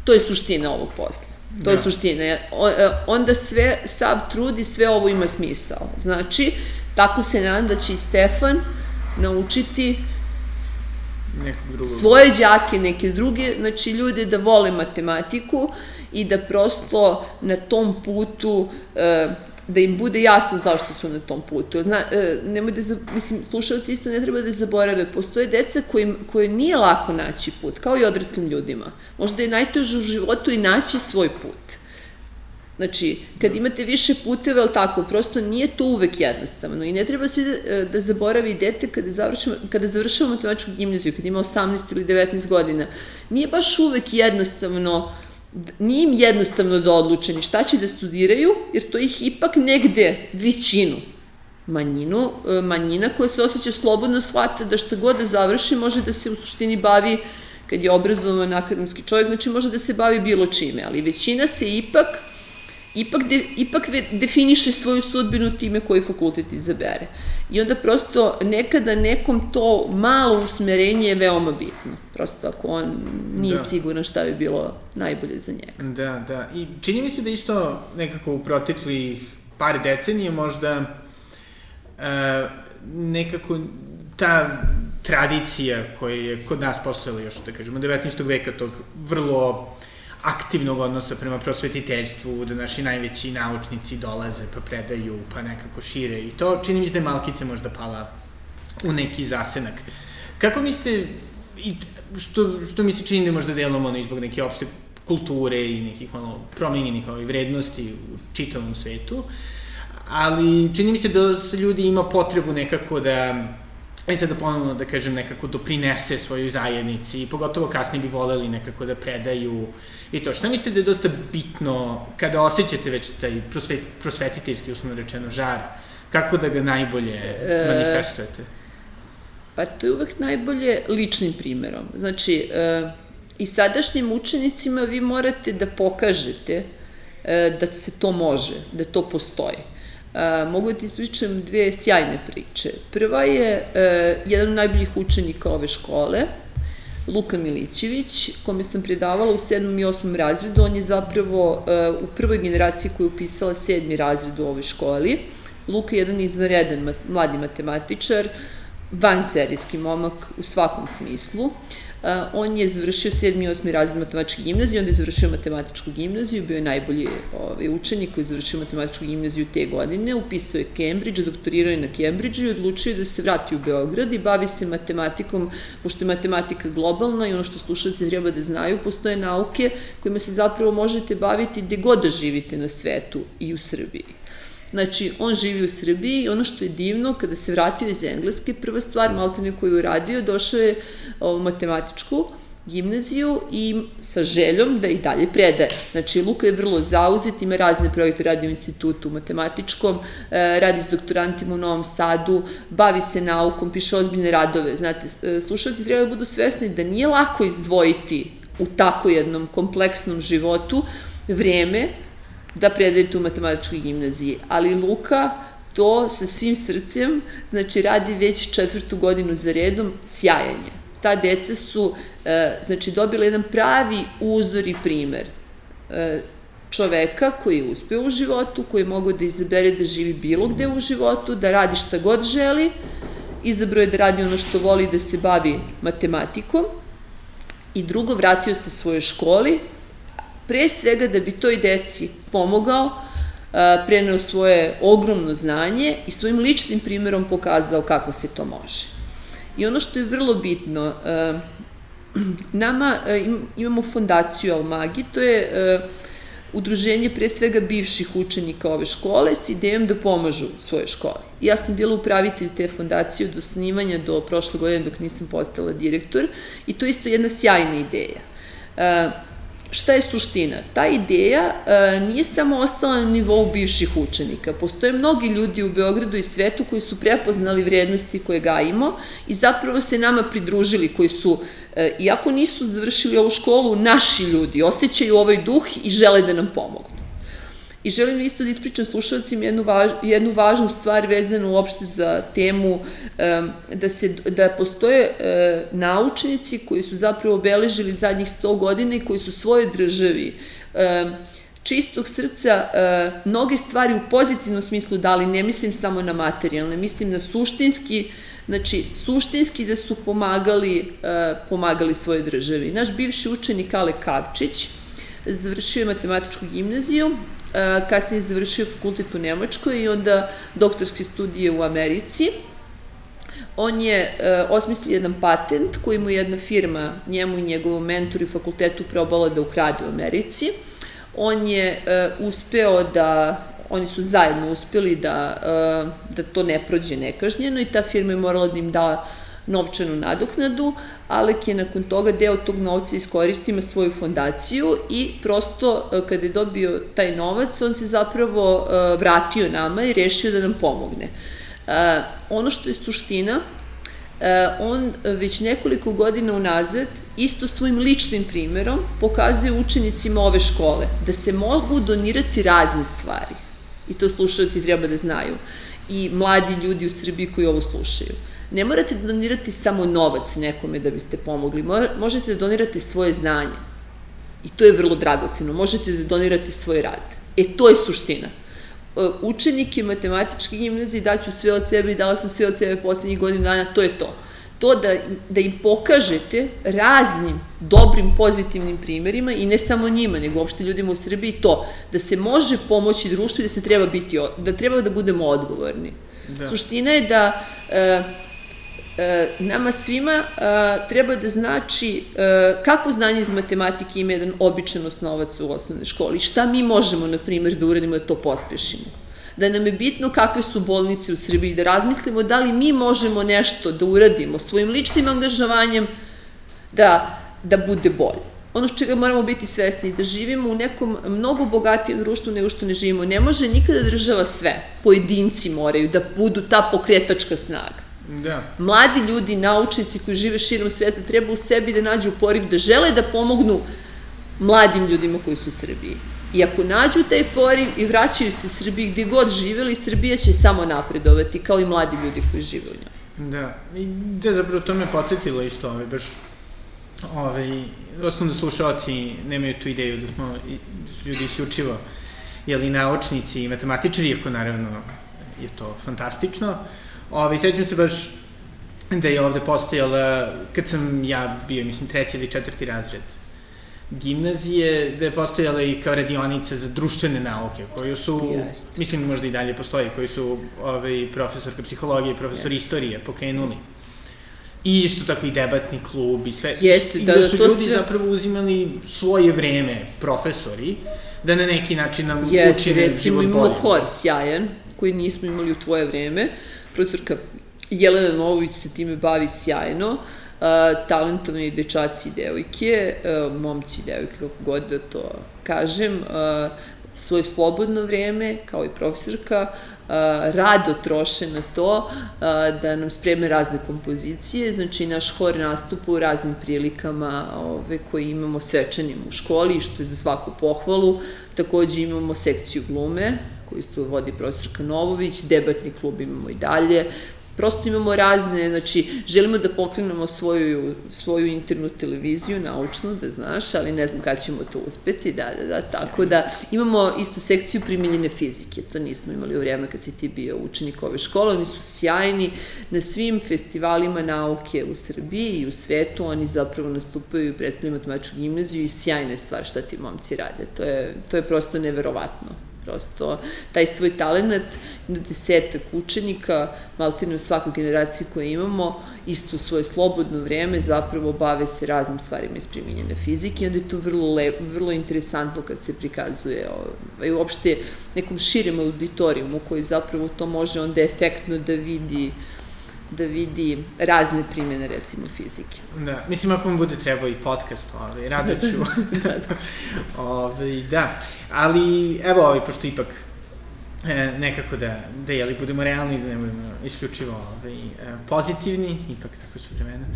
to je suština ovog posla. To je da. suština. Onda sve, sav trud i sve ovo ima smisao. Znači, tako se nadam da će i Stefan naučiti svoje đake, neke druge, znači ljude da vole matematiku i da prosto na tom putu e, da im bude jasno zašto su na tom putu. Zna, e, nemoj da, mislim, slušalci isto ne treba da zaborave, postoje deca koji, koje nije lako naći put, kao i odraslim ljudima. Možda je najteže u životu i naći svoj put. Znači, kad imate više puteva, ali tako, prosto nije to uvek jednostavno i ne treba svi da, e, da zaboravi dete kada završava, kada završava matematičku gimnaziju, kada ima 18 ili 19 godina. Nije baš uvek jednostavno uh, nije im jednostavno da odluče ni šta će da studiraju, jer to ih ipak negde većinu manjinu, e, manjina koja se osjeća slobodno shvata da šta god da završi može da se u suštini bavi kad je obrazovan akademski čovjek, znači može da se bavi bilo čime, ali većina se ipak ipak, de, ipak definiše svoju sudbinu time koji fakultet izabere. I onda prosto nekada nekom to malo usmerenje je veoma bitno. Prosto ako on nije da. siguran šta bi bilo najbolje za njega. Da, da. I čini mi se da isto nekako u proteklih par decenije možda e, nekako ta tradicija koja je kod nas postojala još, da kažemo, 19. veka tog vrlo aktivnog odnosa prema prosvetiteljstvu, da naši najveći naučnici dolaze pa predaju, pa nekako šire i to čini mi se da je Malkice možda pala u neki zasenak. Kako mislite, i što, što mi se čini da možda delom ono izbog neke opšte kulture i nekih malo promenjenih ovaj, vrednosti u čitavom svetu, ali čini mi se da ljudi ima potrebu nekako da i sad da ponovno, da kažem, nekako doprinese svojoj zajednici i pogotovo kasnije bi voleli nekako da predaju i to. Šta mislite da je dosta bitno kada osjećate već taj prosvet, prosvetiteljski, uslovno rečeno, žar, kako da ga najbolje e, manifestujete? Pa to je uvek najbolje ličnim primerom. Znači, e, i sadašnjim učenicima vi morate da pokažete e, da se to može, da to postoji. E, mogu da ti ispričam dve sjajne priče. Prva je e, jedan od najboljih učenika ove škole, Luka Milićević, kome sam predavala u 7. i 8. razredu. On je zapravo e, u prvoj generaciji koja je upisala sedmi razred u ovoj školi. Luka je jedan izvanredan mladi matematičar, vanserijski momak u svakom smislu. On je završio 7. i 8. razred matematičke gimnazije, onda je završio matematičku gimnaziju, bio je najbolji ovaj, učenik koji je završio matematičku gimnaziju te godine, upisao je Cambridge, doktorirao je na Cambridgeu i odlučio da se vrati u Beograd i bavi se matematikom, pošto je matematika globalna i ono što slušalci treba da znaju, postoje nauke kojima se zapravo možete baviti gde god da živite na svetu i u Srbiji. Znači, on živi u Srbiji i ono što je divno, kada se vratio iz Engleske, prva stvar, maltene koju je uradio, došao je u matematičku gimnaziju i sa željom da i dalje predaje. Znači, Luka je vrlo zauzet, ima razne projekte, radi u institutu matematičkom, e, radi s doktorantima u Novom Sadu, bavi se naukom, piše ozbiljne radove. Znate, e, slušalci treba da budu svesni da nije lako izdvojiti u tako jednom kompleksnom životu vreme da predajete u matematičkoj gimnaziji. Ali Luka to sa svim srcem, znači radi već četvrtu godinu za redom, sjajanje. Ta deca su, e, znači, dobila jedan pravi uzor i primer e, čoveka koji je uspeo u životu, koji je mogao da izabere da živi bilo gde u životu, da radi šta god želi, izabrao je da radi ono što voli da se bavi matematikom i drugo vratio se svojoj školi, pre svega da bi toj deci pomogao, preneo svoje ogromno znanje i svojim ličnim primerom pokazao kako se to može. I ono što je vrlo bitno, nama imamo fondaciju Almagi, to je udruženje pre svega bivših učenika ove škole s idejom da pomažu svoje škole. Ja sam bila upravitelj te fondacije od osnivanja do prošle godine dok nisam postala direktor i to je isto jedna sjajna ideja šta je suština? Ta ideja e, nije samo ostala na nivou bivših učenika. Postoje mnogi ljudi u Beogradu i svetu koji su prepoznali vrednosti koje gajimo i zapravo se nama pridružili, koji su, e, iako nisu završili ovu školu, naši ljudi, osjećaju ovaj duh i žele da nam pomognu. I želim isto da ispričam slušalcima jednu, važ, jednu važnu stvar vezanu uopšte za temu da, se, da postoje e, naučnici koji su zapravo obeležili zadnjih 100 godina i koji su svojoj državi čistog srca e, mnoge stvari u pozitivnom smislu dali, ne mislim samo na materijalne, mislim na suštinski, znači suštinski da su pomagali, e, pomagali svojoj državi. Naš bivši učenik Ale Kavčić završio je matematičku gimnaziju, kasnije završio fakultet u Nemačkoj i onda doktorske studije u Americi. On je e, osmislio jedan patent koji mu jedna firma, njemu i njegovom mentoru i fakultetu probala da ukrade u Americi. On je e, uspeo da oni su zajedno uspeli da, e, da to ne prođe nekažnjeno i ta firma je morala da im da novčanu nadoknadu, Alek je nakon toga deo tog novca iskoristio ima svoju fondaciju i prosto e, kada je dobio taj novac, on se zapravo e, vratio nama i rešio da nam pomogne. ono što je suština, on već nekoliko godina unazad isto svojim ličnim primerom pokazuje učenicima ove škole da se mogu donirati razne stvari. I to slušalci treba da znaju. I mladi ljudi u Srbiji koji ovo slušaju. Ne morate donirati samo novac nekome da biste pomogli, možete da donirate svoje znanje. I to je vrlo dragoceno. Možete da donirate svoj rad. E, to je suština. E, učenike matematičke gimnazije daću sve od sebe i dala sam sve od sebe poslednjih godina dana, to je to. To da, da im pokažete raznim dobrim, pozitivnim primerima i ne samo njima, nego uopšte ljudima u Srbiji to, da se može pomoći društvu i da se treba biti, da treba da budemo odgovorni. Da. Suština je da e, nama svima e, treba da znači e, kakvo znanje iz matematike ima jedan običan osnovac u osnovnoj školi. Šta mi možemo, na primjer, da uradimo da to pospešimo? Da nam je bitno kakve su bolnice u Srbiji, da razmislimo da li mi možemo nešto da uradimo svojim ličnim angažovanjem da, da bude bolje ono što čega moramo biti svesni, da živimo u nekom mnogo bogatijem društvu nego što ne živimo. Ne može nikada država sve. Pojedinci moraju da budu ta pokretačka snaga. Da. Mladi ljudi, naučnici koji žive širom sveta treba u sebi da nađu poriv, da žele da pomognu mladim ljudima koji su u Srbiji. I ako nađu taj poriv i vraćaju se Srbiji gde god živeli, Srbija će samo napredovati, kao i mladi ljudi koji žive u njoj. Da, i da zapravo to me podsjetilo isto, ove, baš, ove, osnovno da slušalci nemaju tu ideju da smo, da su ljudi isključivo, jeli, naučnici i matematičari, iako naravno je to fantastično, Ovaj, sećam se baš da je ovde postojala, kad sam ja bio, mislim, treći ili četvrti razred gimnazije, da je postojala i kao radionica za društvene nauke, koju su, Jest. mislim, možda i dalje postoji, koji su ovaj, profesorka psihologije i profesor Jest. istorije pokrenuli. I isto tako i debatni klub i sve. Jeste, da, I da, da su ljudi sve... zapravo uzimali svoje vreme, profesori, da na neki način nam Jeste, učine život bolje. Jeste, recimo imamo hor sjajan, koji nismo imali u tvoje vreme, profesorka Jelena Novović se time bavi sjajno, uh, talentovni dečaci i devojke, uh, momci i devojke, kako god da to kažem, uh, svoje slobodno vreme, kao i profesorka, uh, rado troše na to uh, da nam spreme razne kompozicije, znači naš hor nastupa u raznim prilikama ove, koje imamo svečanim u školi, što je za svaku pohvalu, takođe imamo sekciju glume, koju isto vodi profesorka Novović, debatni klub imamo i dalje, prosto imamo razne, znači, želimo da pokrenemo svoju, svoju internu televiziju, naučnu, da znaš, ali ne znam kada ćemo to uspeti, da, da, da, tako da imamo isto sekciju primenjene fizike, to nismo imali u vreme kad si ti bio učenik ove škole, oni su sjajni na svim festivalima nauke u Srbiji i u svetu, oni zapravo nastupaju i predstavljaju matematičku gimnaziju i sjajne stvari šta ti momci rade, to je, to je prosto neverovatno prosto taj svoj talent na desetak učenika, maltene u svakoj generaciji koje imamo, isto svoje slobodno vreme zapravo bave se raznim stvarima iz primjenjene fizike i onda je to vrlo, lep, vrlo interesantno kad se prikazuje ovaj, uopšte nekom širem auditorijumu koji zapravo to može onda efektno da vidi uh, da vidi razne primjene, recimo, fizike. Da, mislim, ako mu bude trebao i podcast, ovaj, rado ću. (laughs) (laughs) da, da. Ove, ovaj, da, ali, evo, ovaj, pošto ipak e, nekako da, da jeli, budemo realni, da ne budemo isključivo ovaj, pozitivni, ipak tako su vremena.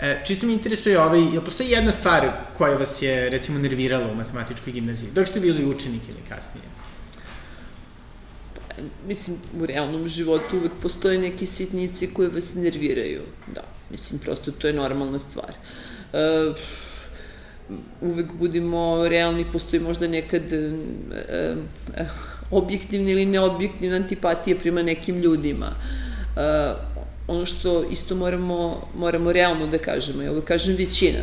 E, čisto mi interesuje, ovaj, jel postoji jedna stvar koja vas je, recimo, nervirala u matematičkoj gimnaziji, dok ste bili učenik ili kasnije? Mislim, u realnom životu uvek postoje neki sitnici koje vas nerviraju. Da, mislim, prosto to je normalna stvar. Uh, uvek budimo realni, postoji možda nekad uh, uh, objektivni ili neobjektivna antipatija prema nekim ljudima. Uh, ono što isto moramo, moramo realno da kažemo, ja ovo kažem većina,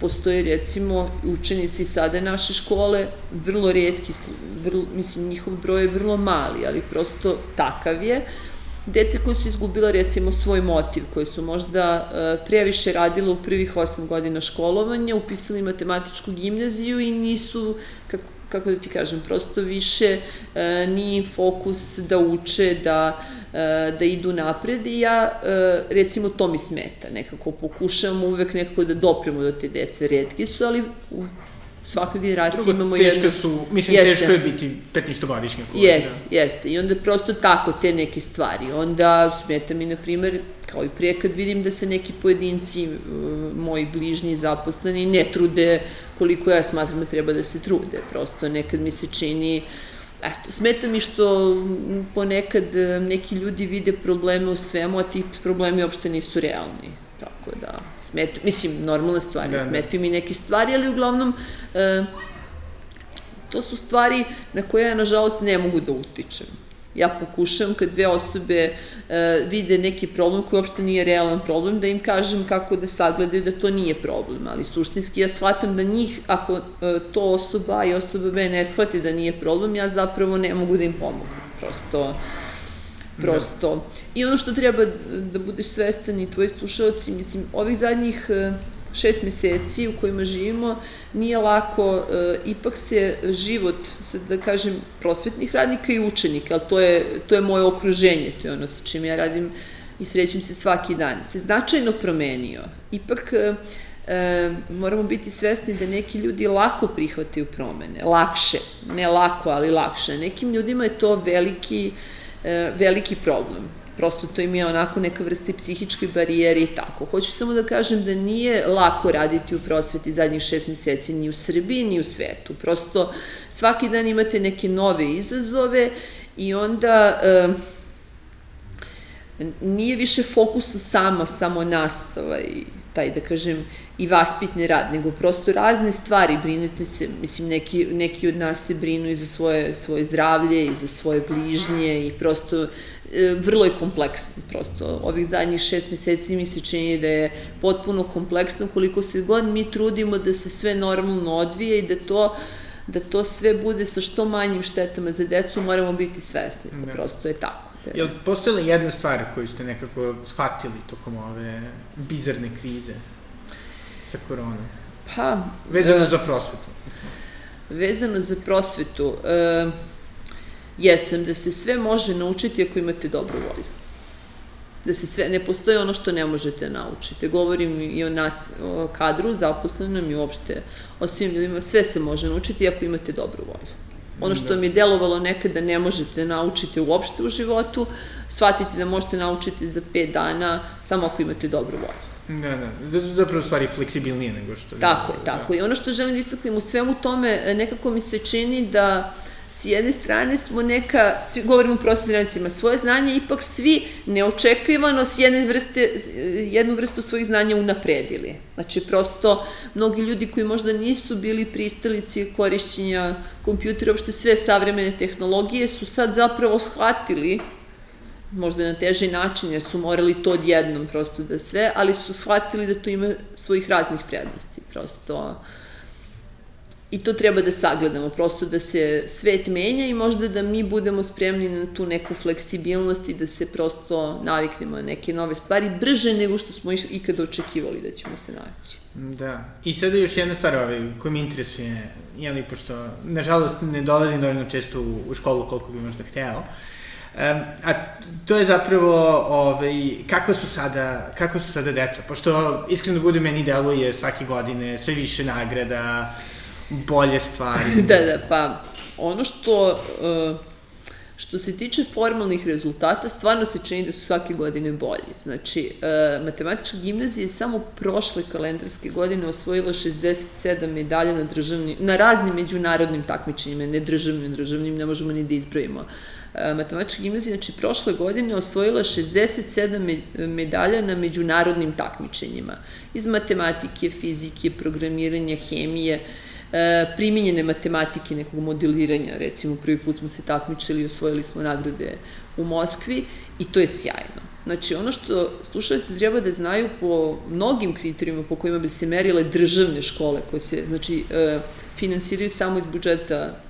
postoje recimo učenici sada naše škole, vrlo redki, vrlo, mislim njihov broj je vrlo mali, ali prosto takav je, dece koje su izgubila recimo svoj motiv, koje su možda uh, previše radile u prvih osam godina školovanja, upisali matematičku gimnaziju i nisu, kako, kako da ti kažem, prosto više uh, nije fokus da uče, da E, da idu napred i ja, e, recimo, to mi smeta. Nekako pokušavam uvek nekako da dopremo do te dece. Redki su, ali svakoj generaciji Drugo, imamo teško jednu... su, mislim, Jeste. teško je biti 15-godišnja. Jeste, jeste. I onda prosto tako te neke stvari. Onda smeta mi, na primer, kao i prije kad vidim da se neki pojedinci, moji bližnji zaposleni, ne trude koliko ja smatram da treba da se trude. Prosto nekad mi se čini Eto, smeta mi što ponekad neki ljudi vide probleme u svemu, a ti problemi uopšte nisu realni. Tako da, smeta, mislim, normalne stvari, Da, da, smetaju mi neke stvari, ali uglavnom, e, to su stvari na koje ja, nažalost, ne mogu da utičem. Ja pokušam kad dve osobe e, vide neki problem koji uopšte nije realan problem, da im kažem kako da sagledaju da to nije problem, ali suštinski ja shvatam da njih, ako e, to osoba i osoba B ne shvati da nije problem, ja zapravo ne mogu da im pomognem. Prosto, prosto. Da. I ono što treba da budeš svestan i tvoji slušalci, mislim, ovih zadnjih e, šest meseci u kojima živimo nije lako, e, ipak se život, sad da kažem, prosvetnih radnika i učenika, ali to je, to je moje okruženje, to je ono sa čim ja radim i srećem se svaki dan, se značajno promenio. Ipak e, e, moramo biti svesni da neki ljudi lako prihvataju promene, lakše, ne lako, ali lakše. Nekim ljudima je to veliki, e, veliki problem prosto to im je onako neka vrsta psihičke barijere i tako. Hoću samo da kažem da nije lako raditi u prosveti zadnjih šest meseci ni u Srbiji, ni u svetu. Prosto svaki dan imate neke nove izazove i onda e, nije više fokus sama, samo nastava i taj, da kažem, i vaspitni rad, nego prosto razne stvari, brinete se, mislim, neki, neki od nas se brinu i za svoje, svoje zdravlje i za svoje bližnje i prosto e, vrlo je kompleksno, prosto ovih zadnjih šest meseci mi se čini da je potpuno kompleksno koliko se god mi trudimo da se sve normalno odvije i da to da to sve bude sa što manjim štetama za decu, moramo biti svesni, da. prosto je tako. Da. Jel postojala jedna stvar koju ste nekako shvatili tokom ove bizarne krize sa koronom? Pa... Vezano za prosvetu. Vezano za prosvetu, e, jesam da se sve može naučiti ako imate dobru volju. Da se sve, ne postoji ono što ne možete naučiti. Govorim i o, nas, o kadru, zaposlenom i uopšte o svim ljudima. Sve se može naučiti ako imate dobru volju. Ono što da. mi je delovalo nekada ne možete naučiti uopšte u životu, shvatite da možete naučiti za 5 dana samo ako imate dobru volju. Da, da, da su zapravo stvari fleksibilnije nego što... Tako je, tako da. I ono što želim da istaknem u svemu tome, nekako mi se čini da s jedne strane smo neka, svi govorimo o prosvetnim svoje znanje ipak svi neočekivano s jedne vrste, jednu vrstu svojih znanja unapredili. Znači, prosto, mnogi ljudi koji možda nisu bili pristalici korišćenja kompjutera, uopšte sve savremene tehnologije, su sad zapravo shvatili možda na teži način, jer su morali to odjednom prosto da sve, ali su shvatili da to ima svojih raznih prednosti, prosto i to treba da sagledamo, prosto da se svet menja i možda da mi budemo spremni na tu neku fleksibilnost i da se prosto naviknemo na neke nove stvari brže nego što smo ikada očekivali da ćemo se navići. Da. I sada još jedna stvar ovaj, koja mi interesuje, jeli, pošto nažalost ne dolazim dovoljno često u, u školu koliko bi možda hteo, Um, a to je zapravo ovaj, kako su sada kako su sada deca pošto iskreno bude meni deluje svake godine sve više nagrada bolje stvari. (laughs) da, da, pa ono što, uh, što se tiče formalnih rezultata, stvarno se čini da su svake godine bolji. Znači, uh, matematička gimnazija je samo prošle kalendarske godine osvojila 67 medalja na, državni, na raznim međunarodnim takmičenjima, ne državnim, državnim, ne možemo ni da izbrojimo. Uh, matematička gimnazija, znači, prošle godine osvojila 67 medalja na međunarodnim takmičenjima. Iz matematike, fizike, programiranja, hemije, e, primenjene matematike, nekog modeliranja, recimo prvi put smo se takmičili i osvojili smo nagrade u Moskvi i to je sjajno. Znači, ono što slušalci treba da znaju po mnogim kriterijima po kojima bi se merile državne škole, koje se, znači, e, finansiraju samo iz budžeta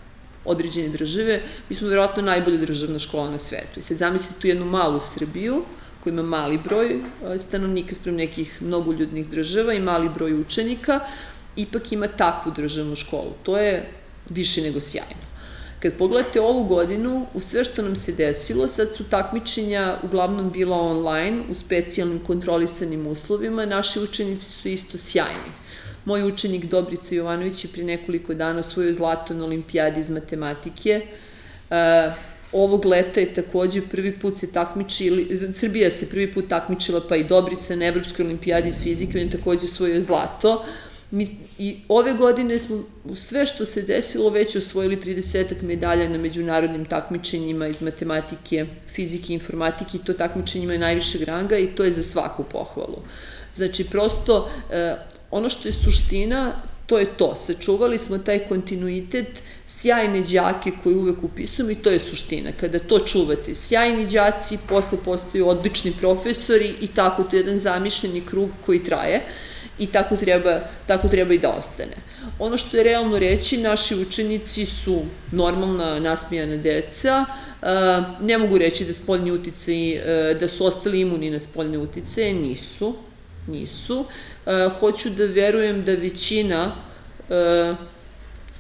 određene države, mi smo verovatno najbolja državna škola na svetu. I sad zamislite tu jednu malu Srbiju, koja ima mali broj stanovnika sprem nekih mnogoljudnih država i mali broj učenika, ipak ima takvu državnu školu. To je više nego sjajno. Kad pogledate ovu godinu, u sve što nam se desilo, sad su takmičenja uglavnom bila online, u specijalnim kontrolisanim uslovima, naši učenici su isto sjajni. Moj učenik Dobrica Jovanović je pri nekoliko dana osvojio zlato na olimpijadi iz matematike. Uh, ovog leta je takođe prvi put se takmičili, Srbija se prvi put takmičila, pa i Dobrica na Evropskoj olimpijadi iz fizike, on je takođe osvojio zlato. Mi, I ove godine smo sve što se desilo već osvojili 30 medalja na međunarodnim takmičenjima iz matematike, fizike informatike i to takmičenjima je najvišeg ranga i to je za svaku pohvalu. Znači, prosto, eh, ono što je suština, to je to. Sačuvali smo taj kontinuitet, sjajne đake koji uvek upisujem i to je suština. Kada to čuvate, sjajni đaci, posle postaju odlični profesori i tako to je jedan zamišljeni krug koji traje i tako treba, tako treba i da ostane. Ono što je realno reći, naši učenici su normalna, nasmijana deca, ne mogu reći da spoljni utice, da su ostali imuni na spoljne utice, nisu, nisu. Hoću da verujem da većina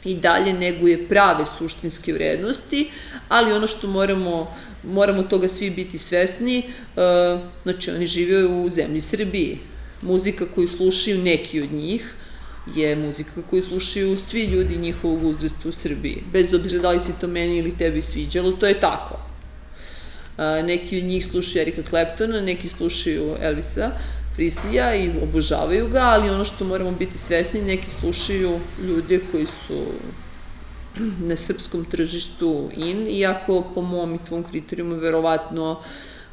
i dalje neguje prave suštinske vrednosti, ali ono što moramo, moramo toga svi biti svesni, znači oni žive u zemlji Srbiji, muzika koju slušaju neki od njih je muzika koju slušaju svi ljudi njihovog uzrasta u Srbiji. Bez obzira da li se to meni ili tebi sviđalo, to je tako. Neki od njih slušaju Erika Claptona, neki slušaju Elvisa Prislija i obožavaju ga, ali ono što moramo biti svesni, neki slušaju ljude koji su na srpskom tržištu in, iako po mom i tvom kriterijumu verovatno uh,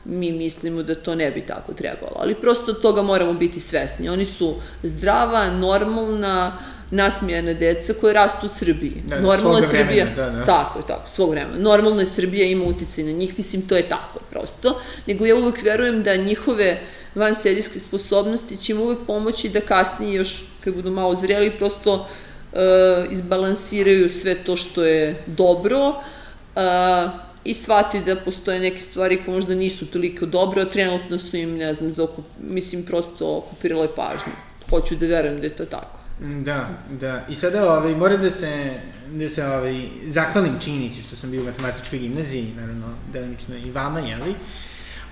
mi mislimo da to ne bi tako trebalo. Ali prosto toga moramo biti svesni. Oni su zdrava, normalna, nasmijana deca koje rastu u Srbiji. Da, Normalno je Srbija, Srbija, da, da. tako je, tako, svog vremena. Normalno je Srbija ima uticaj na njih, mislim, to je tako prosto. Nego ja uvek verujem da njihove vanserijske sposobnosti će im uvek pomoći da kasnije još, kad budu malo zreli, prosto uh, izbalansiraju sve to što je dobro, uh, i shvati da postoje neke stvari koje možda nisu toliko dobre, a trenutno su im, ne znam, zaokup, mislim, prosto okupirale pažnju. Hoću da verujem da je to tako. Da, da. I sada ovaj, moram da se, da se ovaj, zahvalim činjenici što sam bio u matematičkoj gimnaziji, naravno, delimično i vama, jeli?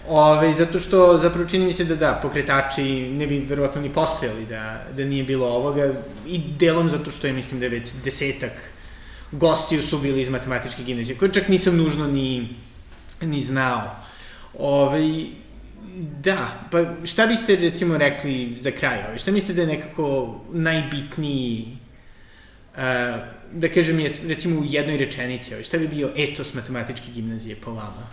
Ove, zato što zapravo čini mi se da da, pokretači ne bi verovatno ni postojali da, da nije bilo ovoga i delom zato što je mislim da je već desetak gostiju su bili iz matematičke gimnazije, koje čak nisam nužno ni, ni znao. Ove, da, pa šta biste recimo rekli za kraj? Ove? Šta mislite da je nekako najbitniji, uh, da kažem je, recimo u jednoj rečenici, ove? šta bi bio etos matematičke gimnazije po vama?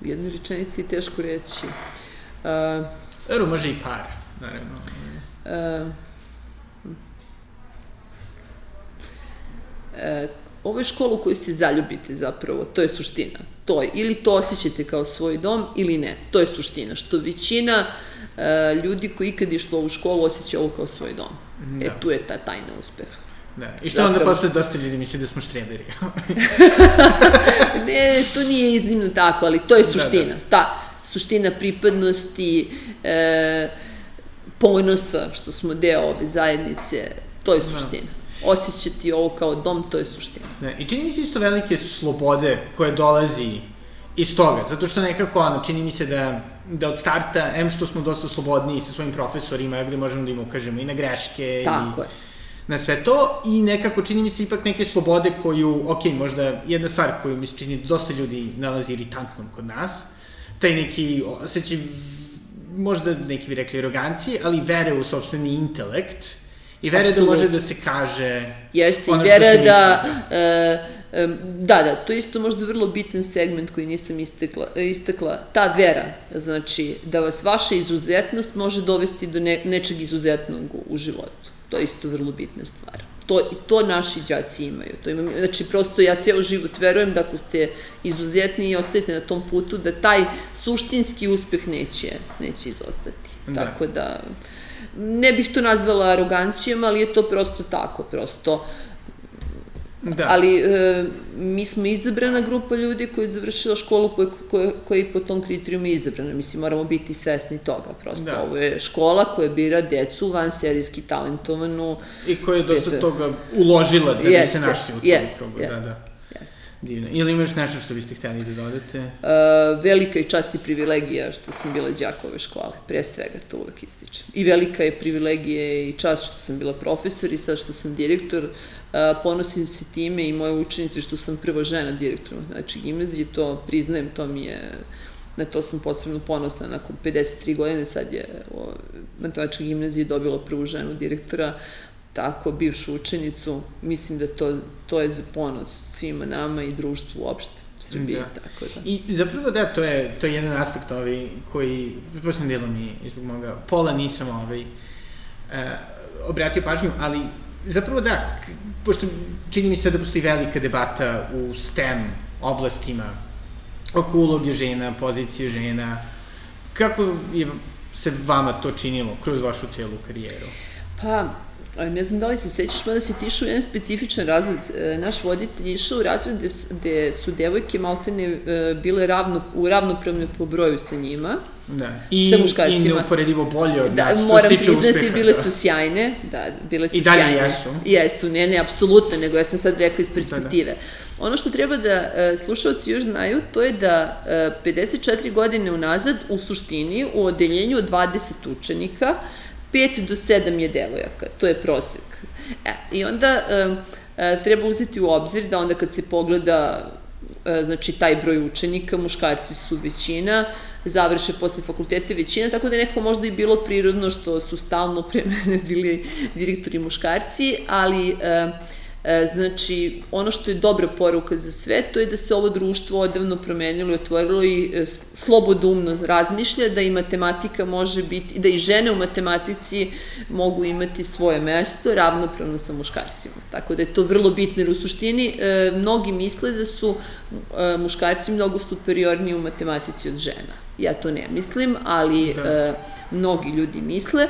U jednoj rečenici je teško reći. Uh, Ero, može i par, naravno. Uh, e, ovo je škola u kojoj se zaljubite zapravo, to je suština. To je, ili to osjećate kao svoj dom ili ne, to je suština, što većina e, ljudi koji ikad išlo u školu osjeća ovo kao svoj dom. Da. E, tu je ta tajna uspeha. Da. I što Zapravo... onda posle dosta ljudi misli da smo štreberi? (laughs) ne, to nije iznimno tako, ali to je suština. Da, da. Ta suština pripadnosti, e, ponosa što smo deo ove zajednice, to je da. suština. Da osjećati ovo kao dom, to je suština. Ne, I čini mi se isto velike slobode koje dolazi iz toga, zato što nekako, ono, čini mi se da, da od starta, em što smo dosta slobodniji sa svojim profesorima, gde možemo da im ukažemo i na greške, Tako i, je na sve to i nekako čini mi se ipak neke slobode koju, ok, možda jedna stvar koju mi se čini dosta ljudi nalazi iritantnom kod nas, taj neki osjećaj, možda neki bi rekli arogancije, ali vere u sobstveni intelekt, I vera da može da se kaže Jeste, ono i vera da... Uh, da, da, to je isto možda vrlo bitan segment koji nisam istekla, istekla. Ta vera, znači, da vas vaša izuzetnost može dovesti do ne, nečeg izuzetnog u životu. To je isto vrlo bitna stvar. To, to naši đaci imaju. To imam, znači, prosto ja ceo život verujem da ako ste izuzetni i ostajete na tom putu, da taj suštinski uspeh neće, neće izostati. Da. Tako da ne bih to nazvala arogancijom, ali je to prosto tako, prosto Da. Ali e, mi smo izabrana grupa ljudi koji je završila školu koja, koja, koja je po tom kriterijumu izabrana. Mislim, moramo biti svesni toga. Prosto da. ovo je škola koja bira decu van serijski talentovanu. I koja je dosta toga uložila da jeste, bi se našli u tom. Jeste, jeste. Da, da. Divno. Ili imaš nešto što biste hteli da dodate? Uh, velika je čast i privilegija što sam bila đak ove škole, pre svega to uvek ističem. I velika je privilegija i čast što sam bila profesor i sad što sam direktor. Uh, ponosim se time i moje učenice što sam prva žena direktor znači gimnazije, to priznajem, to mi je na to sam posebno ponosna, nakon 53 godine sad je o, matematička gimnazija dobila prvu ženu direktora, tako bivšu učenicu, mislim da to, to je za ponos svima nama i društvu uopšte. Srbije, da. tako da. I zapravo da, to je, to je jedan aspekt ovaj koji, pretpostavljam delom i zbog moga pola nisam ovaj, uh, obratio pažnju, ali zapravo da, pošto čini mi se da postoji velika debata u STEM oblastima oko uloge žena, pozicije žena, kako je se vama to činilo kroz vašu celu karijeru? Pa, ne znam da li se sećaš, mada si ti išao u jedan specifičan razred. E, naš voditelj je išao u razred gde, gde su devojke maltene e, bile ravno, u ravnopravne po broju sa njima. Da. I, sa muškarcima. I neuporedivo bolje od da, nas, moram priznati, uspeha, bile su sjajne, da, bile su I dalje sjajne. jesu. Jesu, ne, ne, apsolutno, nego ja sam sad rekla iz perspektive. Da, da. Ono što treba da uh, slušalci još znaju, to je da uh, 54 godine unazad, u suštini, u odeljenju od 20 učenika, 5 do 7 je devojaka, to je prosek. E, I onda e, treba uzeti u obzir da onda kad se pogleda e, znači taj broj učenika, muškarci su većina, završe posle fakultete većina, tako da je neko možda i bilo prirodno što su stalno pre mene bili direktori muškarci, ali E, znači, ono što je dobra poruka za sve, to je da se ovo društvo odavno promenilo i otvorilo i e, slobodumno razmišlja da i matematika može biti, da i žene u matematici mogu imati svoje mesto ravnopravno sa muškarcima. Tako da je to vrlo bitno, jer u suštini e, mnogi misle da su muškarci mnogo superiorniji u matematici od žena. Ja to ne mislim, ali da. mnogi ljudi misle.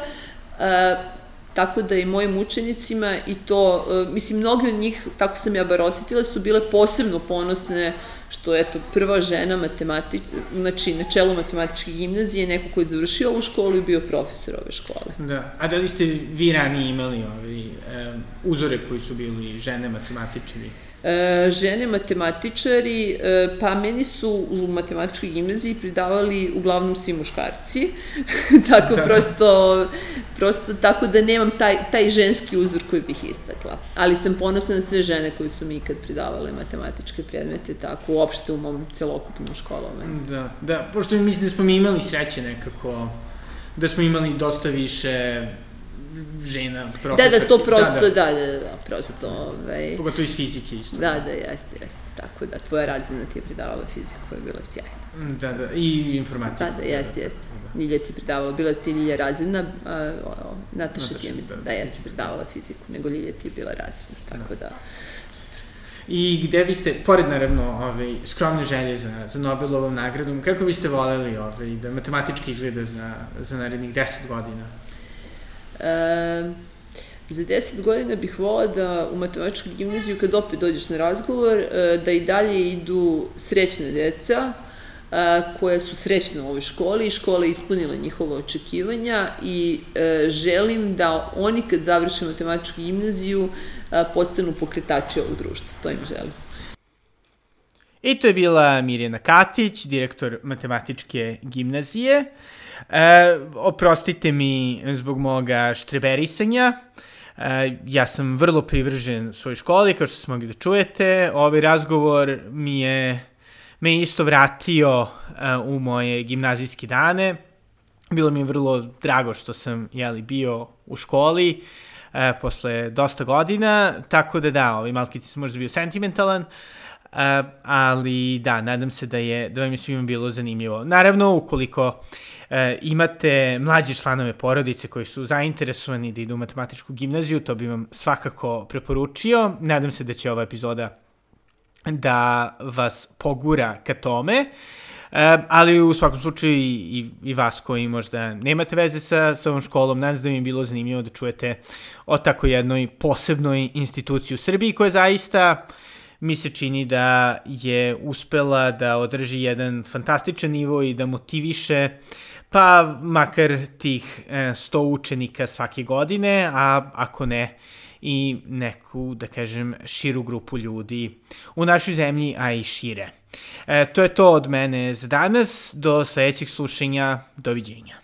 Tako da i mojim učenicima i to, e, mislim, mnogi od njih, tako sam ja bar osetila, su bile posebno ponosne što eto prva žena matematič, znači na čelu matematičke gimnazije, neko ko je završio ovu školu i bio profesor ove škole. Da, a da li ste vi ranije imali ovi, um, uzore koji su bili žene matematičari? E, žene matematičari, e, pa meni su u matematičkoj gimnaziji pridavali uglavnom svi muškarci, (laughs) tako da. prosto, prosto tako da nemam taj, taj ženski uzor koji bih istakla. Ali sam ponosna na sve žene koje su mi ikad pridavale matematičke predmete, tako uopšte u mom celokupnom školovanju. Da, da, pošto mislim da smo mi imali sreće nekako, da smo imali dosta više žena, profesor. Da, da, to prosto, da, da, da, da, da prosto, ovaj... Pogotovo iz fizike isto. Da, da, jeste, jeste, tako da, tvoja razina ti je pridavala fiziku koja je bila sjajna. Mm, da, da, i informatiku. Da, da, jeste, jeste. Da. Ljilja ti pridavala, bila ti Ljilja razredna, a, o, o, Nataša ti je, mislim, da, da jeste pridavala fiziku, nego Ljilja ti je bila razredna, tako da. da I gde biste, pored naravno ovaj, skromne želje za, za Nobelovom nagradom, kako biste voleli ovaj, da matematički izgleda za, za narednih 10 godina? E, za 10 godina bih volila da u matematičku gimnaziju, kad opet dođeš na razgovor, e, da i dalje idu srećne deca, e, koja su srećne u ovoj školi i škola ispunila njihova očekivanja i e, želim da oni kad završe matematičku gimnaziju postanu pokretači ovog društva. To im želim. I to je bila Mirjana Katić, direktor matematičke gimnazije. E, oprostite mi zbog moga štreberisanja. E, ja sam vrlo privržen svojoj školi, kao što ste mogli da čujete. Ovaj razgovor mi je me isto vratio e, u moje gimnazijske dane. Bilo mi je vrlo drago što sam jeli, bio u školi e, posle dosta godina, tako da da, ovaj malkice sam možda bio sentimentalan, Ali da, nadam se da je da vam je svima bilo zanimljivo. Naravno, ukoliko uh, imate mlađe članove porodice koji su zainteresovani da idu u matematičku gimnaziju, to bi vam svakako preporučio. Nadam se da će ova epizoda da vas pogura ka tome. Uh, ali u svakom slučaju i, i, i vas koji možda nemate veze sa, sa ovom školom, nadam se da mi je bilo zanimljivo da čujete o tako jednoj posebnoj instituciji u Srbiji koja zaista uh, mi se čini da je uspela da održi jedan fantastičan nivo i da motiviše pa makar tih 100 e, učenika svake godine, a ako ne i neku, da kažem, širu grupu ljudi u našoj zemlji, a i šire. E, to je to od mene za danas. Do sledećeg slušanja. Doviđenja.